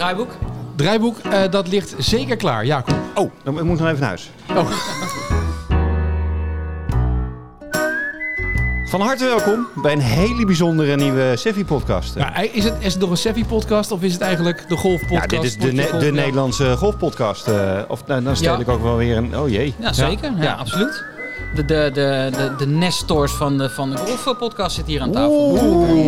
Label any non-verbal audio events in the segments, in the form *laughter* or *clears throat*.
draaiboek? Draaiboek, eh, dat ligt zeker klaar. Jacob. Oh, dan moet ik nog even naar huis. Oh. Van harte welkom bij een hele bijzondere nieuwe Seffi-podcast. Ja, is, het, is het nog een Seffi-podcast of is het eigenlijk de golfpodcast? Ja, dit is de, Ne- golf? de Ja. Nederlandse golfpodcast. eh, of nou, dan stel Ja. ik ook wel weer een... Oh jee. Ja, zeker. Ja, Ja. absoluut. De, de, de, de, de nestors van de, van de golfpodcast zitten hier aan tafel.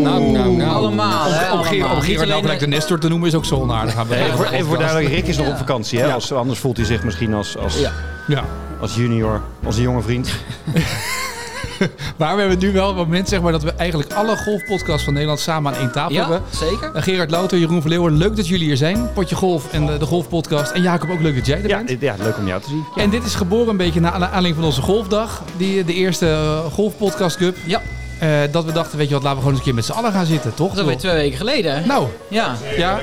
Nou, nou, nou. Allemaal, hè, Om, om, allemaal. om Gerard nou de Nestor te noemen is ook zo onaardig. *laughs* Even, voor, even voor duidelijk, Rick is nog op vakantie. Hè? Ja. Als, anders voelt hij zich misschien als, als, Ja. Ja. als junior, onze jonge vriend. *laughs* *laughs* Maar we hebben nu wel het moment zeg maar, dat we eigenlijk alle golfpodcasts van Nederland samen aan één tafel Ja, hebben. zeker. Eh, Gerard Louter, Jeroen van Leeuwen, leuk dat jullie hier zijn. Potje Golf en de, de Golfpodcast. En Jacob, ook leuk dat jij er Ja, bent. dit- ja, leuk om jou te zien. En dit is geboren een beetje naar aanleiding van onze golfdag. Die, de eerste eh, Golfpodcast Cup. Ja, Eh, dat we dachten, weet je wat, laten we gewoon eens een keer met z'n allen gaan zitten, toch? dat is alweer twee weken geleden. hè? Nou, Ja. ja.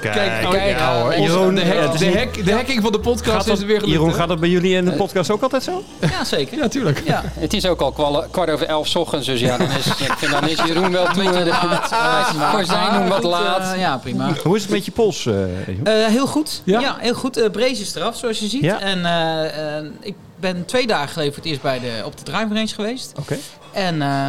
Kijk, Kijk, oh, kijk, ja, hoor. eh, Jeroen, de, het is de, hack- de hacking van de podcast Gaat is er weer gelukt. Jeroen, gaat dat bij jullie in de podcast ook altijd zo? ja, zeker. Ja, tuurlijk. Ja. Het is ook al kwal- kwart over elf 's ochtends, dus ja, dan is, ik vind dan is Jeroen wel toe. Beetje eh, laat, *laughs* eh, voor zijn doen wat eh, laat. ja, prima. Hoe is het met je pols? eh? Eh, heel goed. Ja? Ja, heel goed. Eh Brees is eraf, zoals je ziet. Ja. En eh, eh, ik ben twee dagen geleden voor het eerst bij de, op de driving range geweest. Oké. En eh,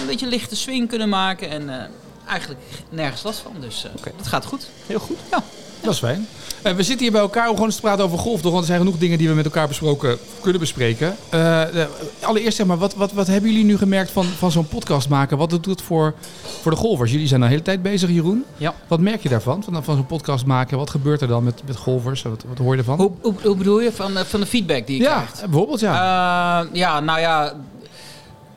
een beetje lichte swing kunnen maken. En eh, eigenlijk nergens last van. Dus eh Oké. dat gaat goed. Heel goed. Ja. Dat is fijn. Eh, we zitten hier bij elkaar om gewoon eens te praten over golf. Toch? Want er zijn genoeg dingen die we met elkaar besproken kunnen bespreken. Eh, eh, allereerst zeg maar, wat, wat, wat hebben jullie nu gemerkt van, van zo'n podcast maken? Wat doet het voor, voor de golfers? Jullie zijn al de hele tijd bezig, Jeroen. Ja. Wat merk je daarvan? Van, van zo'n podcast maken? Wat gebeurt er dan met, met golfers? Wat, wat hoor je ervan? Hoe, hoe, hoe bedoel je? Van, van de feedback die je ja, krijgt? bijvoorbeeld ja. Eh, ja, nou ja,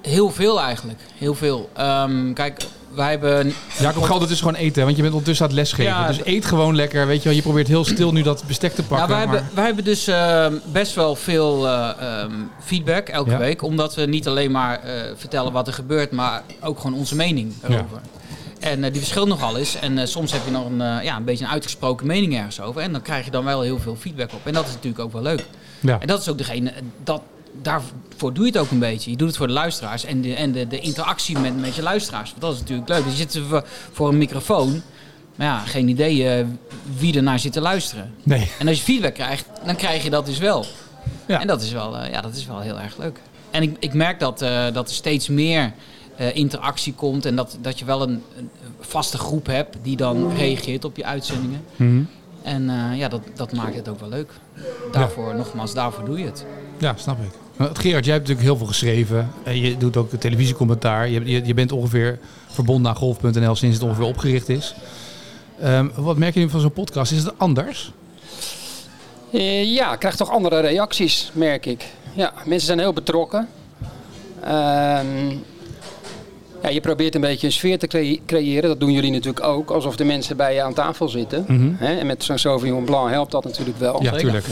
heel veel eigenlijk. Heel veel. Ehm, kijk, wij hebben... Jacob het is gewoon eten, want je bent ondertussen aan het lesgeven. Ja, dus eet gewoon lekker. Weet je, wel. je probeert heel stil nu dat bestek te Ja, pakken. wij, maar- hebben, wij hebben dus ehm, best wel veel eh, ehm, feedback elke Ja. week. Omdat we niet alleen maar eh, vertellen wat er gebeurt, maar ook gewoon onze mening erover. En eh, die verschilt nogal eens. En soms heb je nog een, ja, een beetje een uitgesproken mening ergens over. En dan krijg je dan wel heel veel feedback op. En dat is natuurlijk ook wel leuk. ja. En dat is ook degene, dat, daarvoor doe je het ook een beetje. Je doet het voor de luisteraars en de, en de, de interactie met, met je luisteraars. Want dat is natuurlijk leuk. Dus je zit voor, een microfoon. Maar ja, geen idee eh, wie er naar zit te luisteren. Nee. En als je feedback krijgt, dan krijg je dat dus wel. Ja. En dat is wel, eh, ja, dat is wel heel erg leuk. En ik, ik merk dat, eh, dat er steeds meer interactie komt. En dat, dat je wel een, een vaste groep hebt die dan reageert op je uitzendingen. Mhm. En ja, dat, dat maakt het ook wel leuk. Daarvoor, nogmaals, daarvoor doe je het. Ja, snap ik. Gerard, jij hebt natuurlijk heel veel geschreven. En je doet ook televisiecommentaar. Je, je, bent ongeveer verbonden aan golf.nl sinds het ongeveer opgericht is. Ehm, wat merk je van zo'n podcast? Is het anders? Eh, ja, ik krijg toch andere reacties, merk ik. Ja, mensen zijn heel betrokken. Ehm, ja, je probeert een beetje een sfeer te cre- creëren. Dat doen jullie natuurlijk ook. Alsof de mensen bij je aan tafel zitten. Mhm. Hè? En met zo'n Sauvignon Blanc helpt dat natuurlijk wel. Ja, tuurlijk.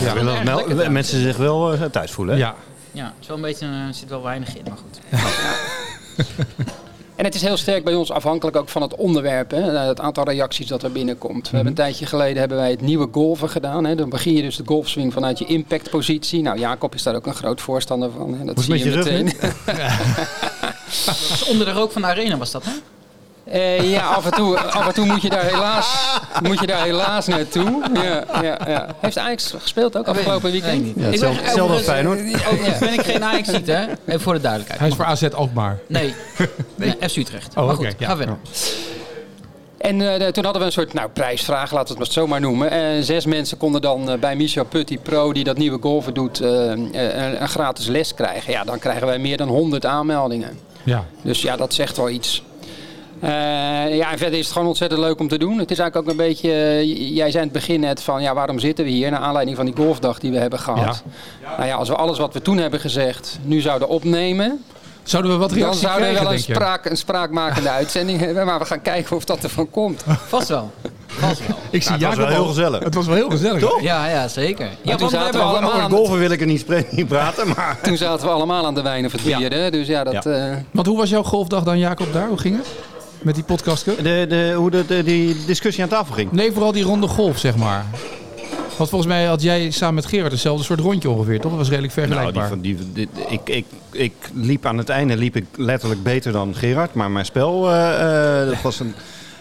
Ja, mensen zich wel eh, thuis voelen. hè? Ja. Ja, het is wel een beetje, eh, er zit wel weinig in, maar goed. *laughs* En het is heel sterk bij ons afhankelijk ook van het onderwerp. Hè? eh, Het aantal reacties dat er binnenkomt. We hebben een tijdje geleden hebben wij het nieuwe golven gedaan. Hè? Dan begin je dus de golfswing vanuit je impactpositie. Nou, Jacob is daar ook een groot voorstander van. Hè? Dat is zie je met *laughs* Dus onder de rook van de arena was dat, hè? Eh, ja, af en, toe, af en toe moet je daar helaas, moet je daar helaas naartoe. Ja, ja, ja. Heeft Ajax gespeeld ook afgelopen weekend? niet. Ja, Ik ben hetzelfde- hetzelfde als overigens- Feyenoord. Overigens ben ik geen ajax hè? Even voor de duidelijkheid. Hij is voor AZ Alkmaar. Nee, *laughs* nee FC Utrecht. Oh, oké, goed, ja. ga verder. En eh, de- toen hadden we een soort nou, prijsvraag, laten we het maar zo maar noemen. En zes mensen konden dan eh, bij Michel Putty Pro, die dat nieuwe golven doet, eh, eh, een, een gratis les krijgen. Ja, dan krijgen wij meer dan 100 aanmeldingen. Ja. Dus ja, dat zegt wel iets. Eh, ja, en verder is het gewoon ontzettend leuk om te doen. Het is eigenlijk ook een beetje, eh, jij zei in het begin net van, ja, waarom zitten we hier? Naar aanleiding van die golfdag die we hebben gehad. Nou ja, als we alles wat we toen hebben gezegd nu zouden opnemen, Zouden we wat dan reacties zouden we krijgen, wel een, spraak, een spraakmakende *laughs* uitzending hebben. Maar we gaan kijken of dat ervan komt. Vast wel. Vast wel. Ik zie Nou, het was wel heel gezellig. Het was wel heel gezellig. Toch? Ja, ja, zeker. Ja, toen zaten we allemaal... Over golven wil ik er niet, niet praten, maar... *laughs* Toen zaten we allemaal aan de wijn of het Ja. bier. hè. Dus ja, dat... Ja. eh, Want hoe was jouw golfdag dan, Jacob, daar? Hoe ging het? Met die podcast? De, de, hoe de, de- die discussie aan tafel ging. Nee, vooral die ronde golf, zeg maar. Want volgens mij had jij samen met Gerard hetzelfde soort rondje ongeveer, toch? Dat was redelijk Nou, die vergelijkbaar. van, die, die- ik, ik, ik liep aan het einde liep ik letterlijk beter dan Gerard. Maar mijn spel, eh, eh, dat was een,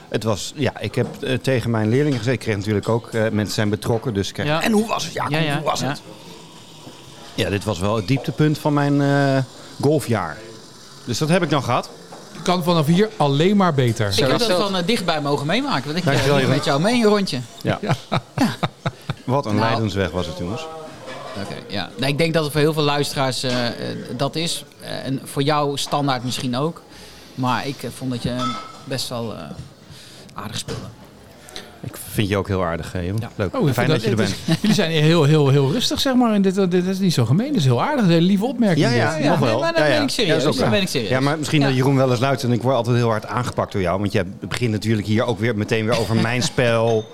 Het was, ja, ik heb eh, tegen mijn leerlingen gezegd, ik kreeg natuurlijk ook, mensen zijn betrokken, dus ik kreeg, Ja. en hoe was het? Ja, Ja, ja, hoe was ja. het? Ja, dit was wel het dieptepunt van mijn eh, golfjaar. Dus dat heb ik dan gehad. Kan vanaf hier alleen maar beter. Ik heb dat van dichtbij mogen meemaken. Want ik Jeroen. met jou mee een rondje. Ja. Wat een Nou. leidensweg was het, jongens. Oké, ja. Nee, ik denk dat het voor heel veel luisteraars eh, eh, dat is. Eh, en voor jou standaard misschien ook. Maar ik vond dat je best wel eh, aardig speelde. Ik vind je ook heel aardig, Jeroen. Ja. Leuk. Oh, Fijn dat je er bent. is- jullie zijn heel, heel, heel rustig, zeg maar. En dit, dit, dit is niet zo gemeen. Dit is heel aardig. Een hele lieve opmerking. Ja, ja, dit. nog wel. nee, maar dan ja, ja. ben ik serieus. Ja, Dan ben ik serieus. Ja, maar misschien Ja. dat Jeroen wel eens luistert en ik word altijd heel hard aangepakt door jou. Want jij begint natuurlijk hier ook weer meteen weer over mijn *laughs* spel.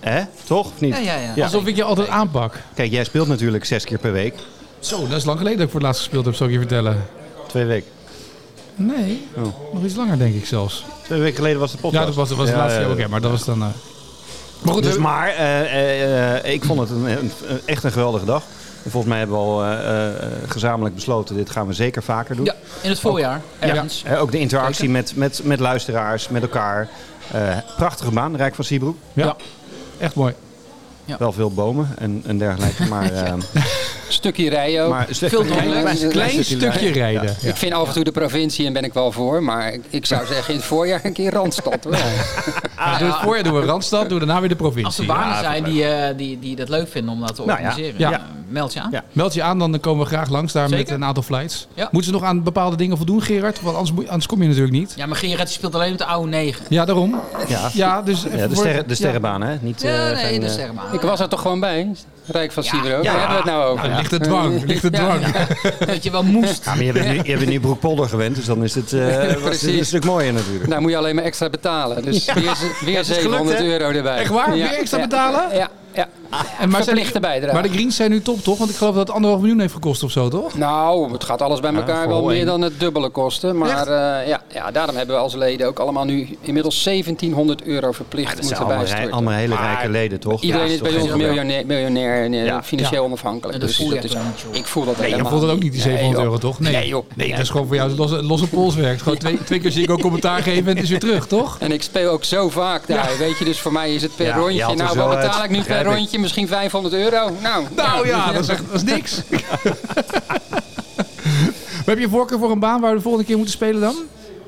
Hè? Toch? Of niet? Ja, ja, ja. Alsof ik je altijd aanpak. Kijk, jij speelt natuurlijk zes keer per week. Zo, dat is lang geleden dat ik voor het laatst gespeeld heb, zou ik je vertellen. Twee weken. Nee, Oh. nog iets langer denk ik zelfs. Twee weken geleden was de podcast. Ja, dat was, dat was het Ja, laatste ja, jaar. Oké, maar dat was dan... eh, Maar goed, Dus we- maar, eh, eh, eh, ik vond het een, een- een- echt een geweldige dag. En volgens mij hebben we al eh, eh, gezamenlijk besloten, dit gaan we zeker vaker doen. Ja, in het voorjaar. Ergens. Ook de interactie met, met, met luisteraars, met elkaar. Eh, prachtige baan, Rijk van Siebroek. ja, Ja. Echt mooi. Wel veel bomen en, en dergelijke. *laughs* Maar, eh, Stukje rijden ook. maar Veel klein, klein, Klein stukje rijden. Ja. Ik vind af en toe de provincie en ben ik wel voor. Maar ik- ik zou *laughs* zeggen in het voorjaar een keer Randstad. hoor. Ah, doe het voorjaar doen we Randstad, doen we daarna weer de provincie. Als er banen Ja, zijn die, eh, die, die dat leuk vinden om dat te Nou ja. organiseren, Ja. eh, meld je aan. Ja. Meld je aan, dan komen we graag langs daar met een aantal flights. Ja. Moeten ze nog aan bepaalde dingen voldoen, Gerard? Want anders, kom je natuurlijk niet. Ja, maar Gerard speelt alleen met de oude negen. Ja, daarom. Ja. Ja, dus Ja, de, sterren, de ja. sterrenbaan, hè? Niet, Ja, eh, nee, geen, de sterrenbaan. Ik was er toch gewoon bij. Rijk van Ja. Siebro. Ja. Waar hebben we het nou over? Nou, ligt de dwang, ligt de dwang. Dat je wel moest. Ja, maar je bent nu, je bent nu Broekpolder gewend, dus dan is het, eh, *laughs* was het Precies. een stuk mooier natuurlijk. Nou moet je alleen maar extra betalen. Dus weer, weer is gelukt, 700 hè? euro erbij. Echt waar? Weer extra betalen? Ja, ja. En maar, zijn Verplichte bijdrage. maar de greens zijn nu top, toch? Want ik geloof dat het anderhalf miljoen heeft gekost of zo, toch? Nou, het gaat alles bij elkaar wel meer dan het dubbele kosten. Maar eh, ja, ja, daarom hebben we als leden ook allemaal nu inmiddels 1700 euro verplicht Dat zijn moeten allemaal, rij- bijstorten. allemaal hele rijke leden, toch? Iedereen Ja, is bij ons miljonair, miljonair en eh, Ja. financieel Ja. onafhankelijk. En dat Dus voel je dat is, ik voel dat Nee, je helemaal voelt het ook niet. die 700 Nee, euro, toch? Nee, Nee, joh. nee dat is gewoon voor jou losse, losse polswerk. Gewoon twee, twee keer zie ik ook commentaar geven en het is weer terug, toch? En ik speel ook zo vaak daar, weet je. Dus voor mij is het per je rondje. Nou, wat betaal ik nu per rondje? Misschien 500 euro? Nou, Nou ja, dat is, echt, dat is niks. *laughs* Maar heb je voorkeur voor een baan waar we de volgende keer moeten spelen dan?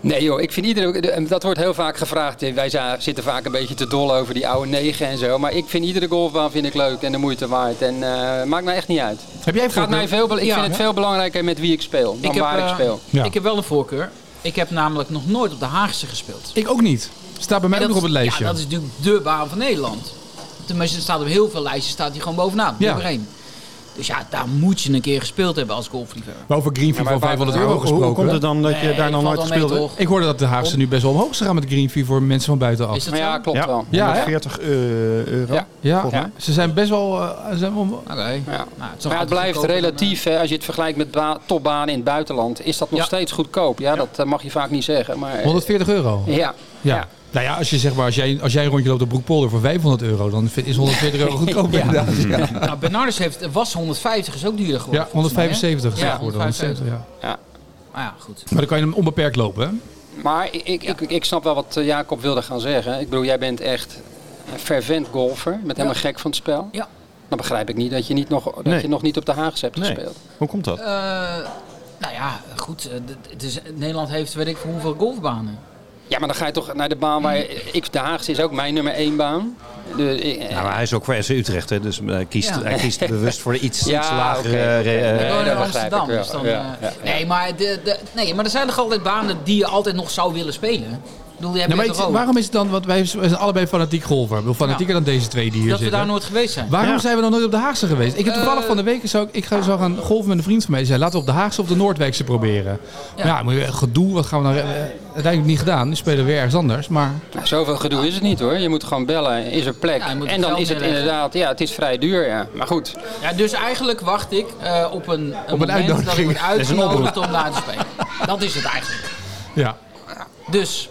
Nee joh, ik vind iedere, dat wordt heel vaak gevraagd. Wij za- zitten vaak een beetje te dol over die oude negen en zo. Maar ik vind iedere golfbaan vind ik leuk en de moeite waard. En eh, maakt mij echt niet uit. Heb jij Het gaat mij veel, ik Ja. vind het veel belangrijker met wie ik speel dan Ik heb, waar ik eh, speel. Ja. Ik heb wel een voorkeur. Ik heb namelijk nog nooit op de Haagse gespeeld. Ik ook niet. Staat bij mij ook nog op het lijstje. Ja, dat is natuurlijk de baan van Nederland. Tenminste, er staat op heel veel lijstjes staat die gewoon bovenaan. Ja. Nummer. Dus ja, daar moet je een keer gespeeld hebben als golfliefhebber. Maar over Greenfee Ja, van waar- 500 Hoe, euro hoe, hoe gesproken. komt het dan dat je Nee, daar nog nooit gespeeld hebt? Ik hoorde dat de Haagse nu best wel omhoog is gegaan met Greenfee voor mensen van buitenaf. Is dat Maar ja, klopt Ja, wel. Ja, hè? 140 eh, euro. Ja. Ze zijn best wel... eh, ze zijn wel- Oké. Ja. Nou, het, Maar het blijft dan, relatief, hè, als je het vergelijkt met ba- topbanen in het buitenland, is dat nog Ja. steeds goedkoop. Ja, dat eh, mag je vaak niet zeggen. Maar, eh, 140 euro. ja. Ja. Ja. Nou ja, als je zeg maar, als jij, als jij een rondje loopt op Broekpolder voor 500 euro, dan vind- is 140 euro *laughs* goedkoop Ja. inderdaad. Ja, Nou, Bernardus heeft, was 150, is ook duurder geworden. ja volgens mij, hè? 175 is Ja, het geworden. 170, ja. Ja. Maar ja, goed. Maar dan kan je hem onbeperkt lopen, hè? Maar ik, ik, ik, ik snap wel wat eh, Jacob wilde gaan zeggen. Ik bedoel, jij bent echt een fervent golfer. Met helemaal gek van het spel. Ja. Dan begrijp ik niet dat je, niet nog, dat Nee. je nog niet op de Haagse hebt Nee. gespeeld. Hoe komt dat? Eh, nou ja, goed. eh, d- het is, Nederland heeft weet ik voor hoeveel golfbanen. Ja, maar dan ga je toch naar de baan waar je, ik, de Haagse is ook mijn nummer één baan. De, eh, Nou, maar hij is ook voor SC Utrecht, hè, dus hij kiest, Ja. hij kiest bewust voor de iets, Ja, iets lagere... eh, eh, Nee, woon in dat Amsterdam. Dus dan, Ja, eh, ja, ja. Nee, maar de, de, nee, maar er zijn toch altijd banen die je altijd nog zou willen spelen. Bedoel, maar waarom is het dan, want wij zijn allebei fanatiek golfer. Ik bedoel, fanatieker dan deze twee die hier dat we zitten. daar nooit geweest zijn. Waarom Ja. zijn we nog nooit op de Haagse geweest? Ik heb toevallig Eh. van de week zou ik, ga, zou gaan golven met een vriend van mij. Die zei, laten we op de Haagse of de Noordwijkse proberen. Ja. Maar ja, je- gedoe, wat gaan we nou... eh, Uiteindelijk niet gedaan. Nu spelen we weer ergens anders. Maar Nou, zoveel gedoe is het niet hoor. Je moet gewoon bellen, is er plek. Ja, en dan is het inderdaad, ja, het is vrij duur. Ja. Maar goed, Ja, dus eigenlijk wacht ik eh, op een, een, moment uitnodiging. dat ik word Dat een uitgenodigd om daar te spelen. Dat is het eigenlijk. ja, Dus,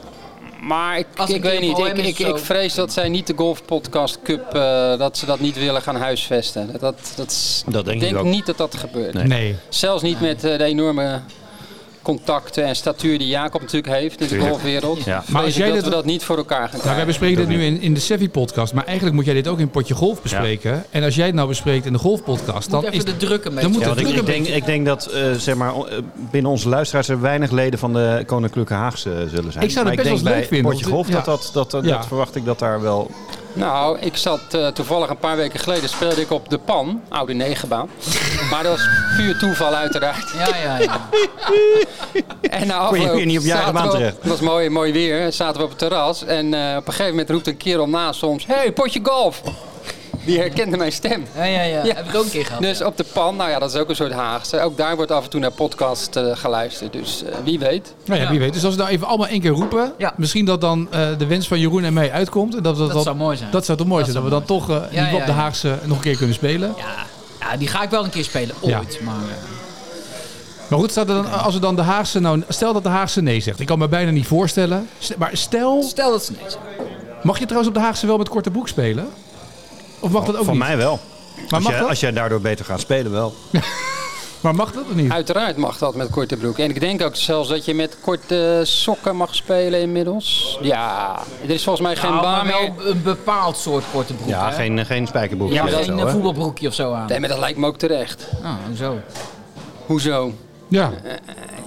maar ik, ik weet niet. Ik, ik, ik vrees dat zij niet de Golf Podcast Cup, eh, dat ze dat niet willen gaan huisvesten. Dat, dat, dat, Dat denk ik ik denk ook. niet dat dat gebeurt. Nee. nee. Zelfs niet met eh, de enorme contacten en statuur die Jacob natuurlijk heeft in de golfwereld. Ja. Maar als jij dat dit- we dat niet voor elkaar gaan Nou, krijgen. wij bespreken dit nu in, in de Sevi-podcast, maar eigenlijk moet jij dit ook in Potje Golf bespreken. En als jij het nou bespreekt in de Golf-podcast, dan Moet is even de druk een dan moet. Ja, het want ik, druk ik, een denk, ik denk dat eh, zeg maar, eh, binnen onze luisteraars er weinig leden van de Koninklijke Haagse eh, zullen zijn. Ik zou dat Maar best wel denk leuk vinden, Potje Golf, dat, dat, dat, dat, Ja. dat verwacht ik dat daar wel... Nou, ik zat eh, toevallig een paar weken geleden speelde ik op de PAN, oude negenbaan. maar dat was puur toeval uiteraard. Ja, ja, ja. *laughs* En na Kon je weer niet op je baan terecht. Het was mooi, mooi weer. Zaten we op het terras. En eh, op een gegeven moment roept een kerel naast ons... Hey, potje golf! Die herkende mijn stem. Ja, ja, ja. Ja. Heb ik ook een keer gehad. Dus op de pan, nou ja, dat is ook een soort Haagse. Ook daar wordt af en toe naar podcast eh, geluisterd. Dus eh, wie weet. Nou ja, wie weet. Dus als we nou even allemaal één keer roepen, Ja. misschien dat dan eh, de wens van Jeroen en mij uitkomt. En dat, dat, Dat zou mooi zijn. Dat zou toch mooi Dat zijn, dat we dan toch eh, ja, op de ja. Haagse nog een keer kunnen spelen. Ja, ja, die ga ik wel een keer spelen. Ja. Ooit. Maar, eh, Maar goed, staat er dan, als we dan de Haagse, nou, stel dat de Haagse nee zegt. Ik kan me bijna niet voorstellen. St- Maar stel, stel dat ze nee zeggen. mag je trouwens op de Haagse wel met korte broek spelen? Of mag dat ook Van niet? mij wel. Maar Als, mag jij, dat? als jij daardoor beter gaat spelen, wel. *laughs* Maar mag dat of niet? Uiteraard mag dat met korte broek. En ik denk ook zelfs dat je met korte sokken mag spelen inmiddels. Ja, er is volgens mij geen Nou, baan maar meer. wel een bepaald soort korte broek. Ja, hè? geen, geen spijkerbroek. Ja, geen zo, eh, voetbalbroekje of zo aan. Nee, maar dat lijkt me ook terecht. Ah, hoezo? Hoezo? Ja.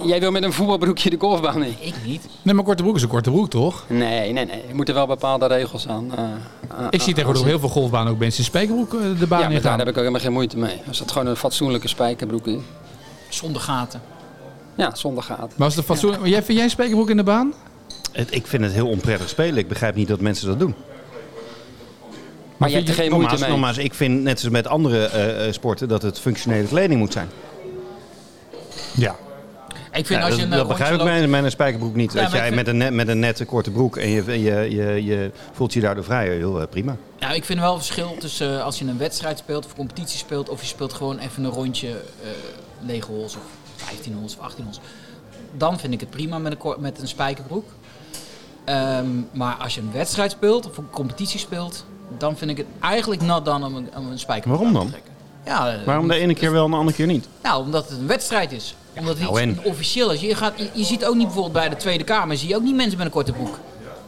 Jij wil met een voetbalbroekje de golfbaan in? Ik niet. Nee, maar korte broek is een korte broek, toch? Nee, nee, nee. Er moeten wel bepaalde regels aan. eh, Ik zie tegenwoordig op heel veel golfbanen ook mensen in spijkerbroek eh, de baan Ja, maar in daar heb ik ook helemaal geen moeite mee. Als dat gewoon een fatsoenlijke spijkerbroek is. Zonder gaten. Ja, zonder gaten. Maar als de fatsoen... jij, vind jij een spijkerbroek in de baan? Het- Ik vind het heel onprettig spelen. Ik begrijp niet dat mensen dat doen. Maar je hebt er geen moeite Nogmaals, mee. nogmaals, ik vind net zoals met andere eh, eh, sporten dat het functionele kleding moet zijn. Ja. Ik vind Ja, als je dat dat begrijp ik loopt- een spijkerbroek niet. Ja, maar jij met, een net, met een nette korte broek en je, je, je, je voelt je daardoor vrijer, heel eh, prima. Ja, ik vind wel een verschil tussen eh, als je een wedstrijd speelt of competitie speelt of je speelt gewoon even een rondje eh 9 holes of 15 holes of 18 holes. Dan vind ik het prima met een, met een spijkerbroek. Ehm, maar als je een wedstrijd speelt of een competitie speelt, dan vind ik het eigenlijk nat dan om een, om een spijkerbroek Waarom dan? Ja, Waarom de ene keer wel en de andere keer niet? Nou, omdat het een wedstrijd is. Omdat het Nou, iets officieel is. Je, gaat, je, je ziet ook niet bijvoorbeeld bij de Tweede Kamer, zie je ook niet mensen met een korte broek.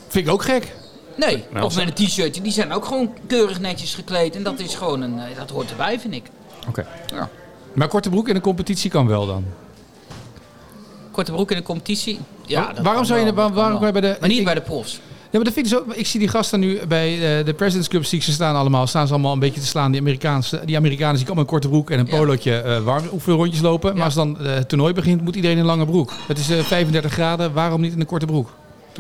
Vind ik ook gek. Nee, Nou, of met een t-shirtje. Die zijn ook gewoon keurig netjes gekleed. En dat is gewoon een, eh, dat hoort erbij, vind ik. Oké. Ja. Maar korte broek in een competitie kan wel dan. Korte broek in de competitie. Ja, dat waarom kan zou je waarom je bij de- Maar niet ik- bij de profs. Ja, maar dat vind ik zo. Ik zie die gasten nu bij eh, de Presidents zie ik ze staan allemaal. Staan ze allemaal een beetje te slaan. Die Amerikaanse, die Amerikanen zie ik allemaal een korte broek en een polootje eh warm oefenrondjes lopen. Maar als dan eh, het toernooi begint, moet iedereen in een lange broek. Het is eh, 35 graden. Waarom niet in een korte broek?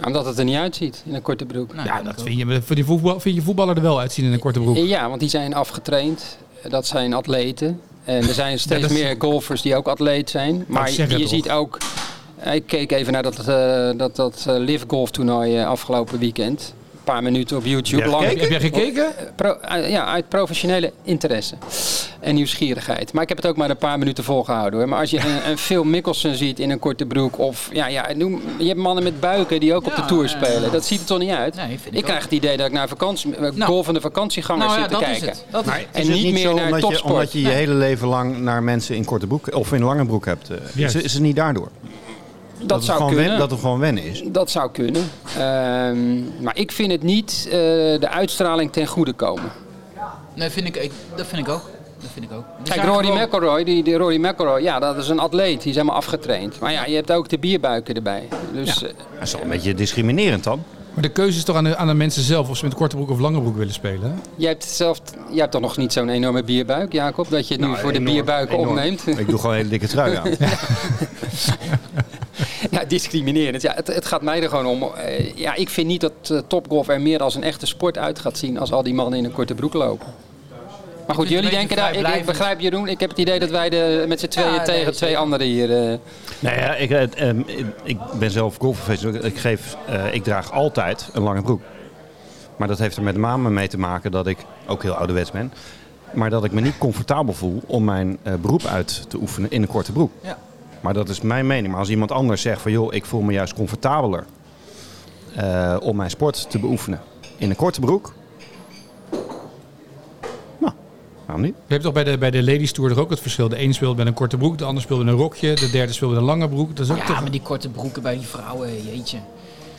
Omdat het er niet uitziet in een korte broek. Nou, ja, dat vind je, voor die voetbal, vind je voetballer er wel uitzien in een korte broek. Ja, want die zijn afgetraind. Dat zijn atleten. En er zijn *laughs* steeds is- meer golfers die ook atleet zijn. Maar je, ziet ook... Ik keek even naar dat, eh dat, dat eh, Live Golf toernooi eh, afgelopen weekend. Een paar minuten op YouTube. Ja, Lang-? Heb jij gekeken? Pro- eh, ja, uit professionele interesse en nieuwsgierigheid. Maar ik heb het ook maar een paar minuten volgehouden hoor. Maar als je een, een Phil Mickelson ziet in een korte broek of ja, ja, noem, je hebt mannen met buiken die ook op de tour spelen. Dat ziet er toch niet uit? Nee, ik ik krijg het idee dat ik naar vakantie, eh, Nou. golvende vakantiegangers Nou ja, zit te dat is kijken. het. Dat is het. En Is het niet meer zo naar omdat je, topsport. omdat je je Nee. hele leven lang naar mensen in korte broek of in lange broek hebt? eh, is, is het niet daardoor? Dat, zou kunnen. dat het gewoon wennen is. Dat zou kunnen. Ehm, maar ik vind het niet eh, de uitstraling ten goede komen. Nee, vind ik, ik, dat vind ik ook. Dat vind ik ook. Er Kijk, Rory gewoon- McIlroy, die, die Rory McIlroy, ja, dat is een atleet. Die is helemaal afgetraind. Maar ja, je hebt ook de bierbuiken erbij. Dus eh, Dat is wel een beetje discriminerend dan. Maar de keuze is toch aan de, aan de mensen zelf of ze met korte broek of lange broek willen spelen. hè? jij hebt zelf, jij hebt toch nog niet zo'n enorme bierbuik, Jacob, dat je het nu voor de bierbuiken enorm. opneemt. Ik doe gewoon een hele dikke trui aan. *laughs* *laughs* *laughs* ja, discriminerend. Ja, het, het gaat mij er gewoon om. eh, ja, ik vind niet dat eh, topgolf er meer als een echte sport uit gaat zien als al die mannen in een korte broek lopen. Maar goed, jullie denken daar, ik, ik begrijp Jeroen, ik heb het idee dat wij de, met z'n tweeën Ja, nee, tegen twee anderen hier... eh, Nou ja, ik, eh, ehm, ik- ik ben zelf golfprofessional. Ik, geef, eh, ik draag altijd een lange broek. Maar dat heeft er met name mee te maken dat ik ook heel ouderwets ben. Maar dat ik me niet comfortabel voel om mijn eh, beroep uit te oefenen in een korte broek. Ja. Maar dat is mijn mening. Maar als iemand anders zegt van joh, ik voel me juist comfortabeler eh, om mijn sport te beoefenen in een korte broek. Nou, Waarom niet? Je hebt toch bij de, bij de Ladies Tour er ook het verschil. De een speelt met een korte broek, de ander speelt met een rokje, de derde speelt met een lange broek. Dat is ook Ja, toch... maar die korte broeken bij die vrouwen, jeetje.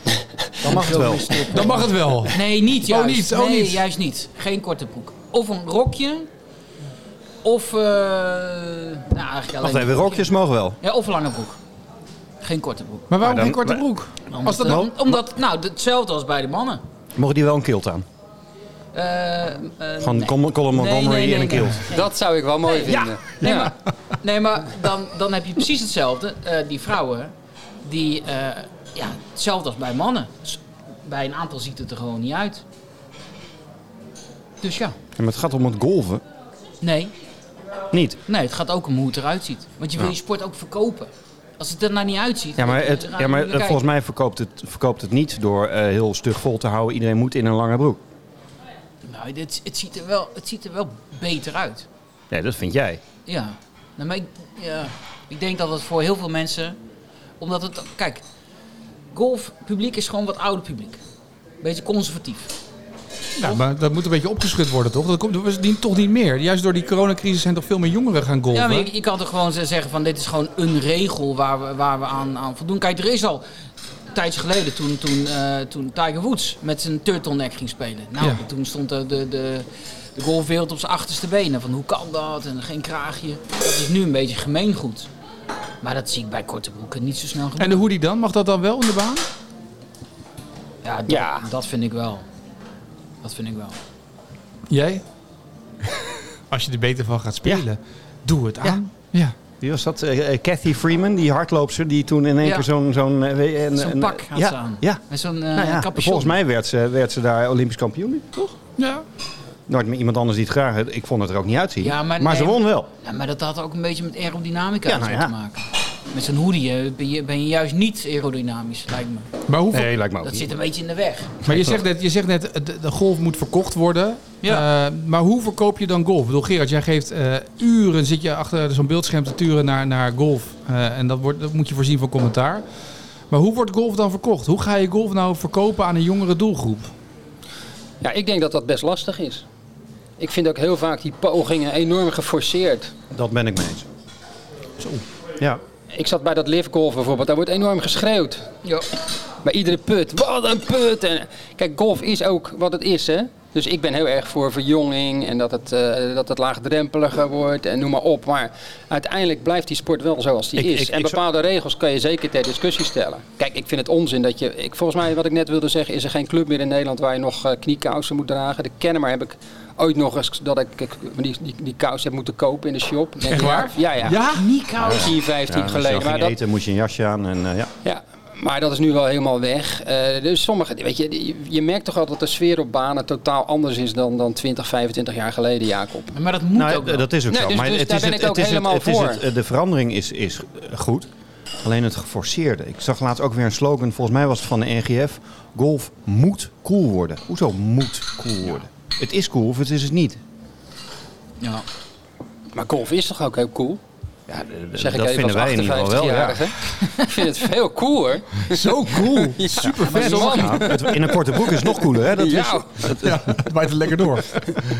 *laughs* Dan mag het wel. Dan mag het wel. Nee, niet juist. niet, oh, nee, niet. juist niet. Geen korte broek. Of een rokje. Of, eh nou eigenlijk alleen Wacht even, rokje. rokjes mogen wel. Ja, of een lange broek. Geen korte broek. Maar waarom Maar geen korte maar- broek? Omdat, Als dat nou- omdat nou, hetzelfde als bij de mannen. Mogen die wel een kilt aan? Eh, eh, Van nee. Colin Montgomery nee, nee, en een nee. kilt. Dat zou ik wel mooi Ja, vinden. Nee, maar, nee, maar dan, dan heb je precies hetzelfde. Eh, die vrouwen, die, eh, ja, hetzelfde als bij mannen. Bij een aantal ziet het er gewoon niet uit. Dus ja, Ja, maar het gaat om het golven. nee. Niet. Nee, het gaat ook om hoe het eruit ziet. Want je wil je sport ook verkopen. Als het er nou niet uitziet. Ja, maar, het, ja, maar volgens mij verkoopt het, verkoopt het niet door eh, heel stug vol te houden. Iedereen moet in een lange broek. Nou, dit, het, ziet er wel, het ziet er wel beter uit. Nee, dat vind jij. Ja. Nou, maar ik, ja. ik denk dat het voor heel veel mensen... Omdat het... Kijk, golfpubliek is gewoon wat ouder publiek. Beetje conservatief. Ja, maar dat moet een beetje opgeschud worden, toch? Dat komt dat was niet- toch niet meer. Juist door die coronacrisis zijn toch veel meer jongeren gaan golven? Ja, maar je, je kan toch gewoon zeggen van dit is gewoon een regel waar we, waar we aan, aan voldoen. Kijk, er is al een tijdje geleden toen, toen, eh, toen Tiger Woods met zijn turtleneck ging spelen. Nou, Ja. toen stond de, de, de, de golfwereld op zijn achterste benen. Van hoe kan dat en geen kraagje. Dat is nu een beetje gemeengoed. Maar dat zie ik bij korte broeken niet zo snel gebeuren. En de hoodie dan? Mag dat dan wel in de baan? Ja, dat, Ja. dat vind ik wel. Dat vind ik wel. Jij? *laughs* Als je er beter van gaat spelen, doe het aan. Ja. Wie was dat? Eh, eh, Cathy Freeman, die hardloopster die toen in één Ja. keer zo'n... Zo'n eh, pak had ja, ze aan. Ja. Met zo'n Nou ja, capuchon. volgens mij werd ze, werd ze daar Olympisch kampioen, toch? ja. Nooit met iemand anders die het graag had. Ik vond het er ook niet uitzien. Ja, maar maar ze won wel. Ja, maar dat had ook een beetje met aerodynamica Ja, en zo nou ja. te maken. Met zo'n hoodie eh, ben je, ben je juist niet aerodynamisch, lijkt me. Maar, hoeveel, Nee, lijkt me ook Dat niet. zit een beetje in de weg. maar je zegt net, je zegt net de, de golf moet verkocht worden. Ja. Eh, maar hoe verkoop je dan golf? Ik bedoel, Gerard, jij geeft eh, uren, zit je achter zo'n beeldscherm te turen naar, naar golf. Eh, en dat, wordt, dat moet je voorzien van commentaar. Maar hoe wordt golf dan verkocht? Hoe ga je golf nou verkopen aan een jongere doelgroep? Ja, ik denk dat dat best lastig is. Ik vind ook heel vaak die pogingen enorm geforceerd. Dat ben ik mee eens. Zo. Ja. Ik zat bij dat live golf bijvoorbeeld, daar wordt enorm geschreeuwd. Ja. Bij iedere put. Wat een put! En, kijk, golf is ook wat het is, hè. Dus ik ben heel erg voor verjonging en dat het, eh, dat het laagdrempeliger wordt en noem maar op. Maar uiteindelijk blijft die sport wel zoals die Ik- is. ik- en ik bepaalde regels kan je zeker ter discussie stellen. Kijk, ik vind het onzin dat je... Ik, volgens mij, wat ik net wilde zeggen, is er geen club meer in Nederland waar je nog eh, kniekousen moet dragen. De Kennemer heb ik ooit nog eens dat ik, ik die, die, die kous heb moeten kopen in de shop. Denk, Echt waar? Ja, ja. Ja? Kniekous. 10, 15 Ja, als je geleden. Maar ging dat, eten, moest je een jasje aan. En, eh, ja. ja, maar dat is nu wel helemaal weg. Eh, dus sommige, weet je, je, je merkt toch altijd dat de sfeer op banen totaal anders is dan, dan 20, 25 jaar geleden, Jacob. Maar dat moet Nou, ook wel. dat is ook Nee, zo. dus- maar dus het daar is ben het, ik ook het is helemaal het, voor. het, eh, de verandering is, is goed. Alleen het geforceerde. Ik zag laatst ook weer een slogan, volgens mij was het van de NGF. Golf moet cool worden. Hoezo moet cool worden? Het is cool of het is het niet. Ja. Maar golf is toch ook heel cool? Ja, Zeg ik dat even vinden als wij in ieder geval wel. Ja. 58-jarige. ik vind het veel cool hoor. *laughs* Zo cool. Super vet. Ja, in een korte broek is het nog cooler, hè? Dat is, Ja. Ja, het waait er lekker door.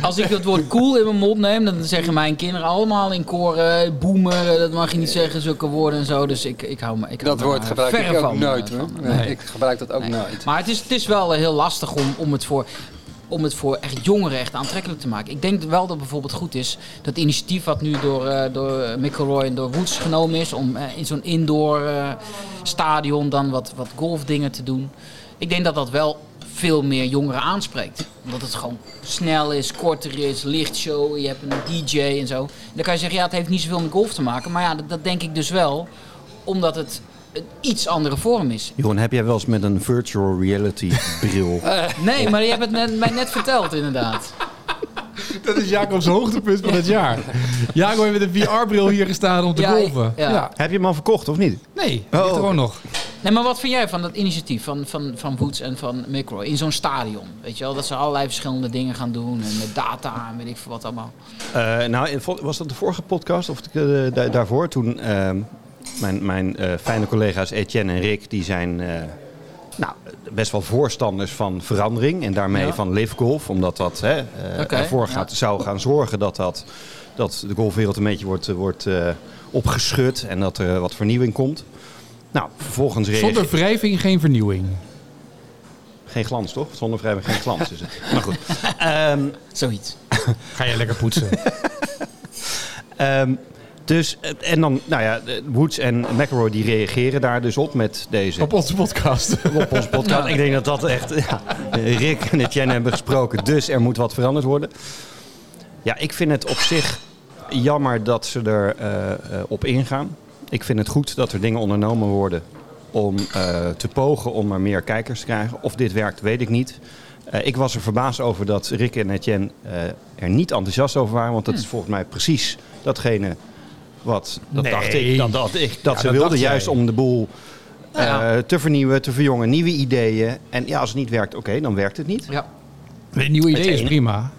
Als ik het woord cool in mijn mond neem, dan zeggen mijn kinderen allemaal in koor eh, boomer, eh, dat mag je niet zeggen, zulke woorden en zo. Dus ik, ik hou me ik hou Dat woord gebruik ik ook van, nooit hoor. van. Nee, Nee. Ik gebruik dat ook Nee. nooit. Maar het is, het is wel eh, heel lastig om, om, het voor, om het voor echt jongeren echt aantrekkelijk te maken. Ik denk wel dat bijvoorbeeld goed is dat initiatief wat nu door, eh door McElroy en door Woods genomen is om eh, in zo'n indoor eh, stadion dan wat, wat golfdingen te doen. Ik denk dat dat wel veel meer jongeren aanspreekt. Omdat het gewoon snel is, korter is, lichtshow, je hebt een DJ en zo. En dan kan je zeggen, ja, het heeft niet zoveel met golf te maken. Maar ja, dat, dat denk ik dus wel, omdat het een iets andere vorm is. Jeroen, heb jij wel eens met een virtual reality *laughs* bril? Nee, maar je hebt het net, mij net verteld, inderdaad. Dat is Jacob's hoogtepunt van het jaar. Jacob heeft met een VR-bril hier gestaan om te Ja, golven. ja. Ja. heb je hem al verkocht of niet? Nee, oh. ligt er gewoon nog. Nee, maar wat vind jij van dat initiatief van, van, van Woods en van McRoy in zo'n stadion? Weet je wel, dat ze allerlei verschillende dingen gaan doen en met data en weet ik veel wat allemaal. Eh, nou, was dat de vorige podcast of de, eh, da- daarvoor? Toen ehm, mijn, mijn eh, fijne collega's Etienne en Rick, die zijn, eh, nou, best wel voorstanders van verandering en daarmee Ja. van live golf, omdat dat hè, eh, ervoor ja. gaat, zou gaan zorgen dat, dat, dat de golfwereld een beetje wordt, wordt eh, opgeschud en dat er wat vernieuwing komt. Nou, vervolgens Zonder wrijving geen vernieuwing. Geen glans, toch? Zonder vrijwel geen glans is het. Maar goed. *laughs* Ehm, Zoiets. Ga je lekker poetsen. *laughs* ehm, dus, eh, en dan, nou ja, de Woods en McElroy die reageren daar dus op met deze... Op onze podcast. *laughs* op onze podcast. Ik denk dat dat echt... Ja, Rick en Etienne hebben gesproken, dus er moet wat veranderd worden. Ja, ik vind het op zich jammer dat ze er eh, eh, op ingaan. Ik vind het goed dat er dingen ondernomen worden om eh, te pogen om er meer kijkers te krijgen. Of dit werkt, weet ik niet. Eh, ik was er verbaasd over dat Rick en Etienne eh, er niet enthousiast over waren. Want dat is volgens mij precies datgene wat dat Nee. dacht ik, dat, dat, ik, dat Ja, ze dat wilden. jij. Juist om de boel eh, Ja. te vernieuwen, te verjongen, nieuwe ideeën. En ja, als het niet werkt, oké, dan werkt het niet. Ja. Nee, nieuwe idee is prima.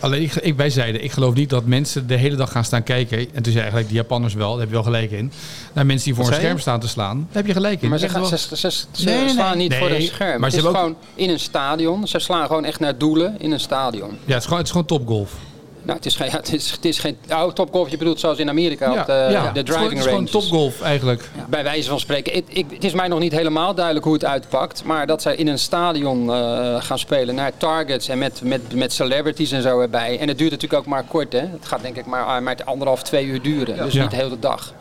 Alleen, ik, ik- wij zeiden, ik geloof niet dat mensen de hele dag gaan staan kijken. En toen zei eigenlijk die Japanners wel, daar heb je wel gelijk in. Naar mensen die voor een scherm staan te slaan. Daar heb je gelijk in. Maar ze, gaan, wel- ze, ze, ze- ze Nee, nee, slaan nee. niet voor een scherm. maar ze is hebben ook- gewoon in een stadion. Ze slaan gewoon echt naar doelen in een stadion. Ja, het is gewoon, het is gewoon topgolf. Nou, het is geen, ja, *laughs* het is, het is geen oh, topgolf. Je bedoelt zoals in Amerika op de, ja. de Het is gewoon- driving Het is gewoon topgolf eigenlijk. Bij wijze van spreken. Het, ik, het is mij nog niet helemaal duidelijk hoe het uitpakt. Maar dat zij in een stadion eh, gaan spelen naar targets en met, met, met celebrities en zo erbij. En het duurt natuurlijk ook maar kort. Hè. Het gaat denk ik maar, ah, maar anderhalf, twee uur duren. Dus Ja. niet de hele dag.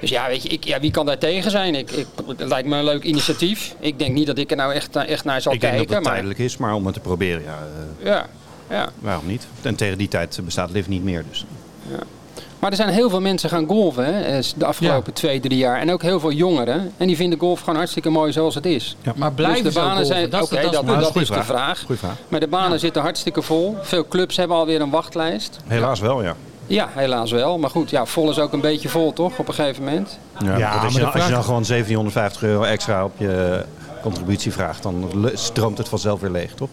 Dus ja, weet je, ik, ja, wie kan daar tegen zijn? Ik, ik, het lijkt me een leuk initiatief. Ik denk niet dat ik er nou echt, echt naar zal Ik denk kijken. dat het maar, tijdelijk is, maar om het te proberen, ja, eh, ja, ja. waarom niet? En tegen die tijd bestaat Liv niet meer. Dus. Maar er zijn heel veel mensen gaan golven hè, eh, de afgelopen twee, drie jaar. En ook heel veel jongeren. En die vinden golf gewoon hartstikke mooi zoals het is. Maar blijven dus de ze ook banen golven? zijn. Dat is- Oké, dat dat, dat, de vraag. vraag. Goeie vraag. Maar de banen zitten hartstikke vol. Veel clubs hebben alweer een wachtlijst. Helaas wel, ja. Ja, helaas wel. Maar goed, ja, vol is ook een beetje vol, toch? Op een gegeven moment. ja, Ja, maar als, je, als je dan gewoon 750 euro extra op je contributie vraagt, dan stroomt het vanzelf weer leeg, toch?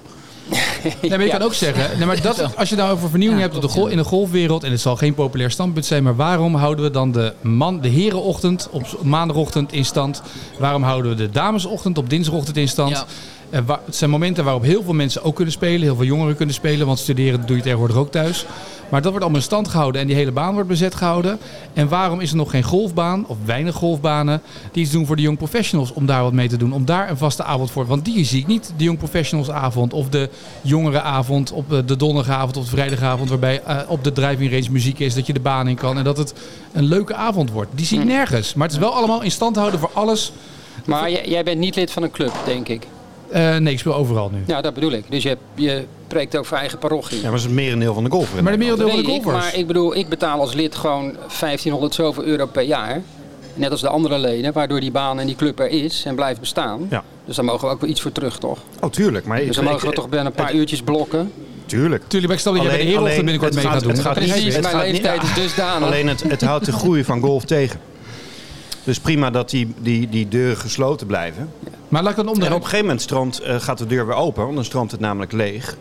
Nee, maar je kan ook zeggen, nee, maar dat, als je nou over vernieuwing Ja, hebt op de in de golfwereld, en het zal geen populair standpunt zijn, maar waarom houden we dan de, man, de herenochtend op maandagochtend in stand? Waarom houden we de damesochtend op dinsdagochtend in stand? Wa- het zijn momenten waarop heel veel mensen ook kunnen spelen, heel veel jongeren kunnen spelen, want studeren doe je tegenwoordig ook thuis. Maar dat wordt allemaal in stand gehouden en die hele baan wordt bezet gehouden. En waarom is er nog geen golfbaan of weinig golfbanen die iets doen voor de young professionals om daar wat mee te doen? Om daar een vaste avond voor. Want die zie ik niet, de young professionals avond of de jongerenavond op eh, de donderdagavond of de vrijdagavond. Waarbij eh, op de driving range muziek is, dat je de baan in kan en dat het een leuke avond wordt. Die zie ik nergens. Maar het is wel allemaal in stand houden voor alles. Maar jij, jij bent niet lid van een club, denk ik. Eh, nee, ik speel overal nu. Ja, dat bedoel ik. Dus je, je preekt ook voor eigen parochie. Ja, maar dat is het merendeel van de golfer. Maar de merendeel van de Weet ik, golfers. maar ik bedoel, ik betaal als lid gewoon 1500 zoveel euro per jaar. Net als de andere leden, waardoor die baan en die club er is en blijft bestaan. Ja. Dus daar mogen we ook wel iets voor terug, toch? Oh, tuurlijk. Maar Dus dan ik- mogen we toch binnen een paar uurtjes blokken. Tuurlijk. Tuurlijk, maar ik stel dat jij bij de binnenkort het mee gaat- gaat doen. het gaat het het Mijn leeftijd is dusdanig. Alleen het, het houdt de groei van golf tegen. Dus prima dat die, die, die deuren gesloten blijven. Maar laat ik dan En op een gegeven moment stroomt, eh, gaat de deur weer open, want dan stroomt het namelijk leeg.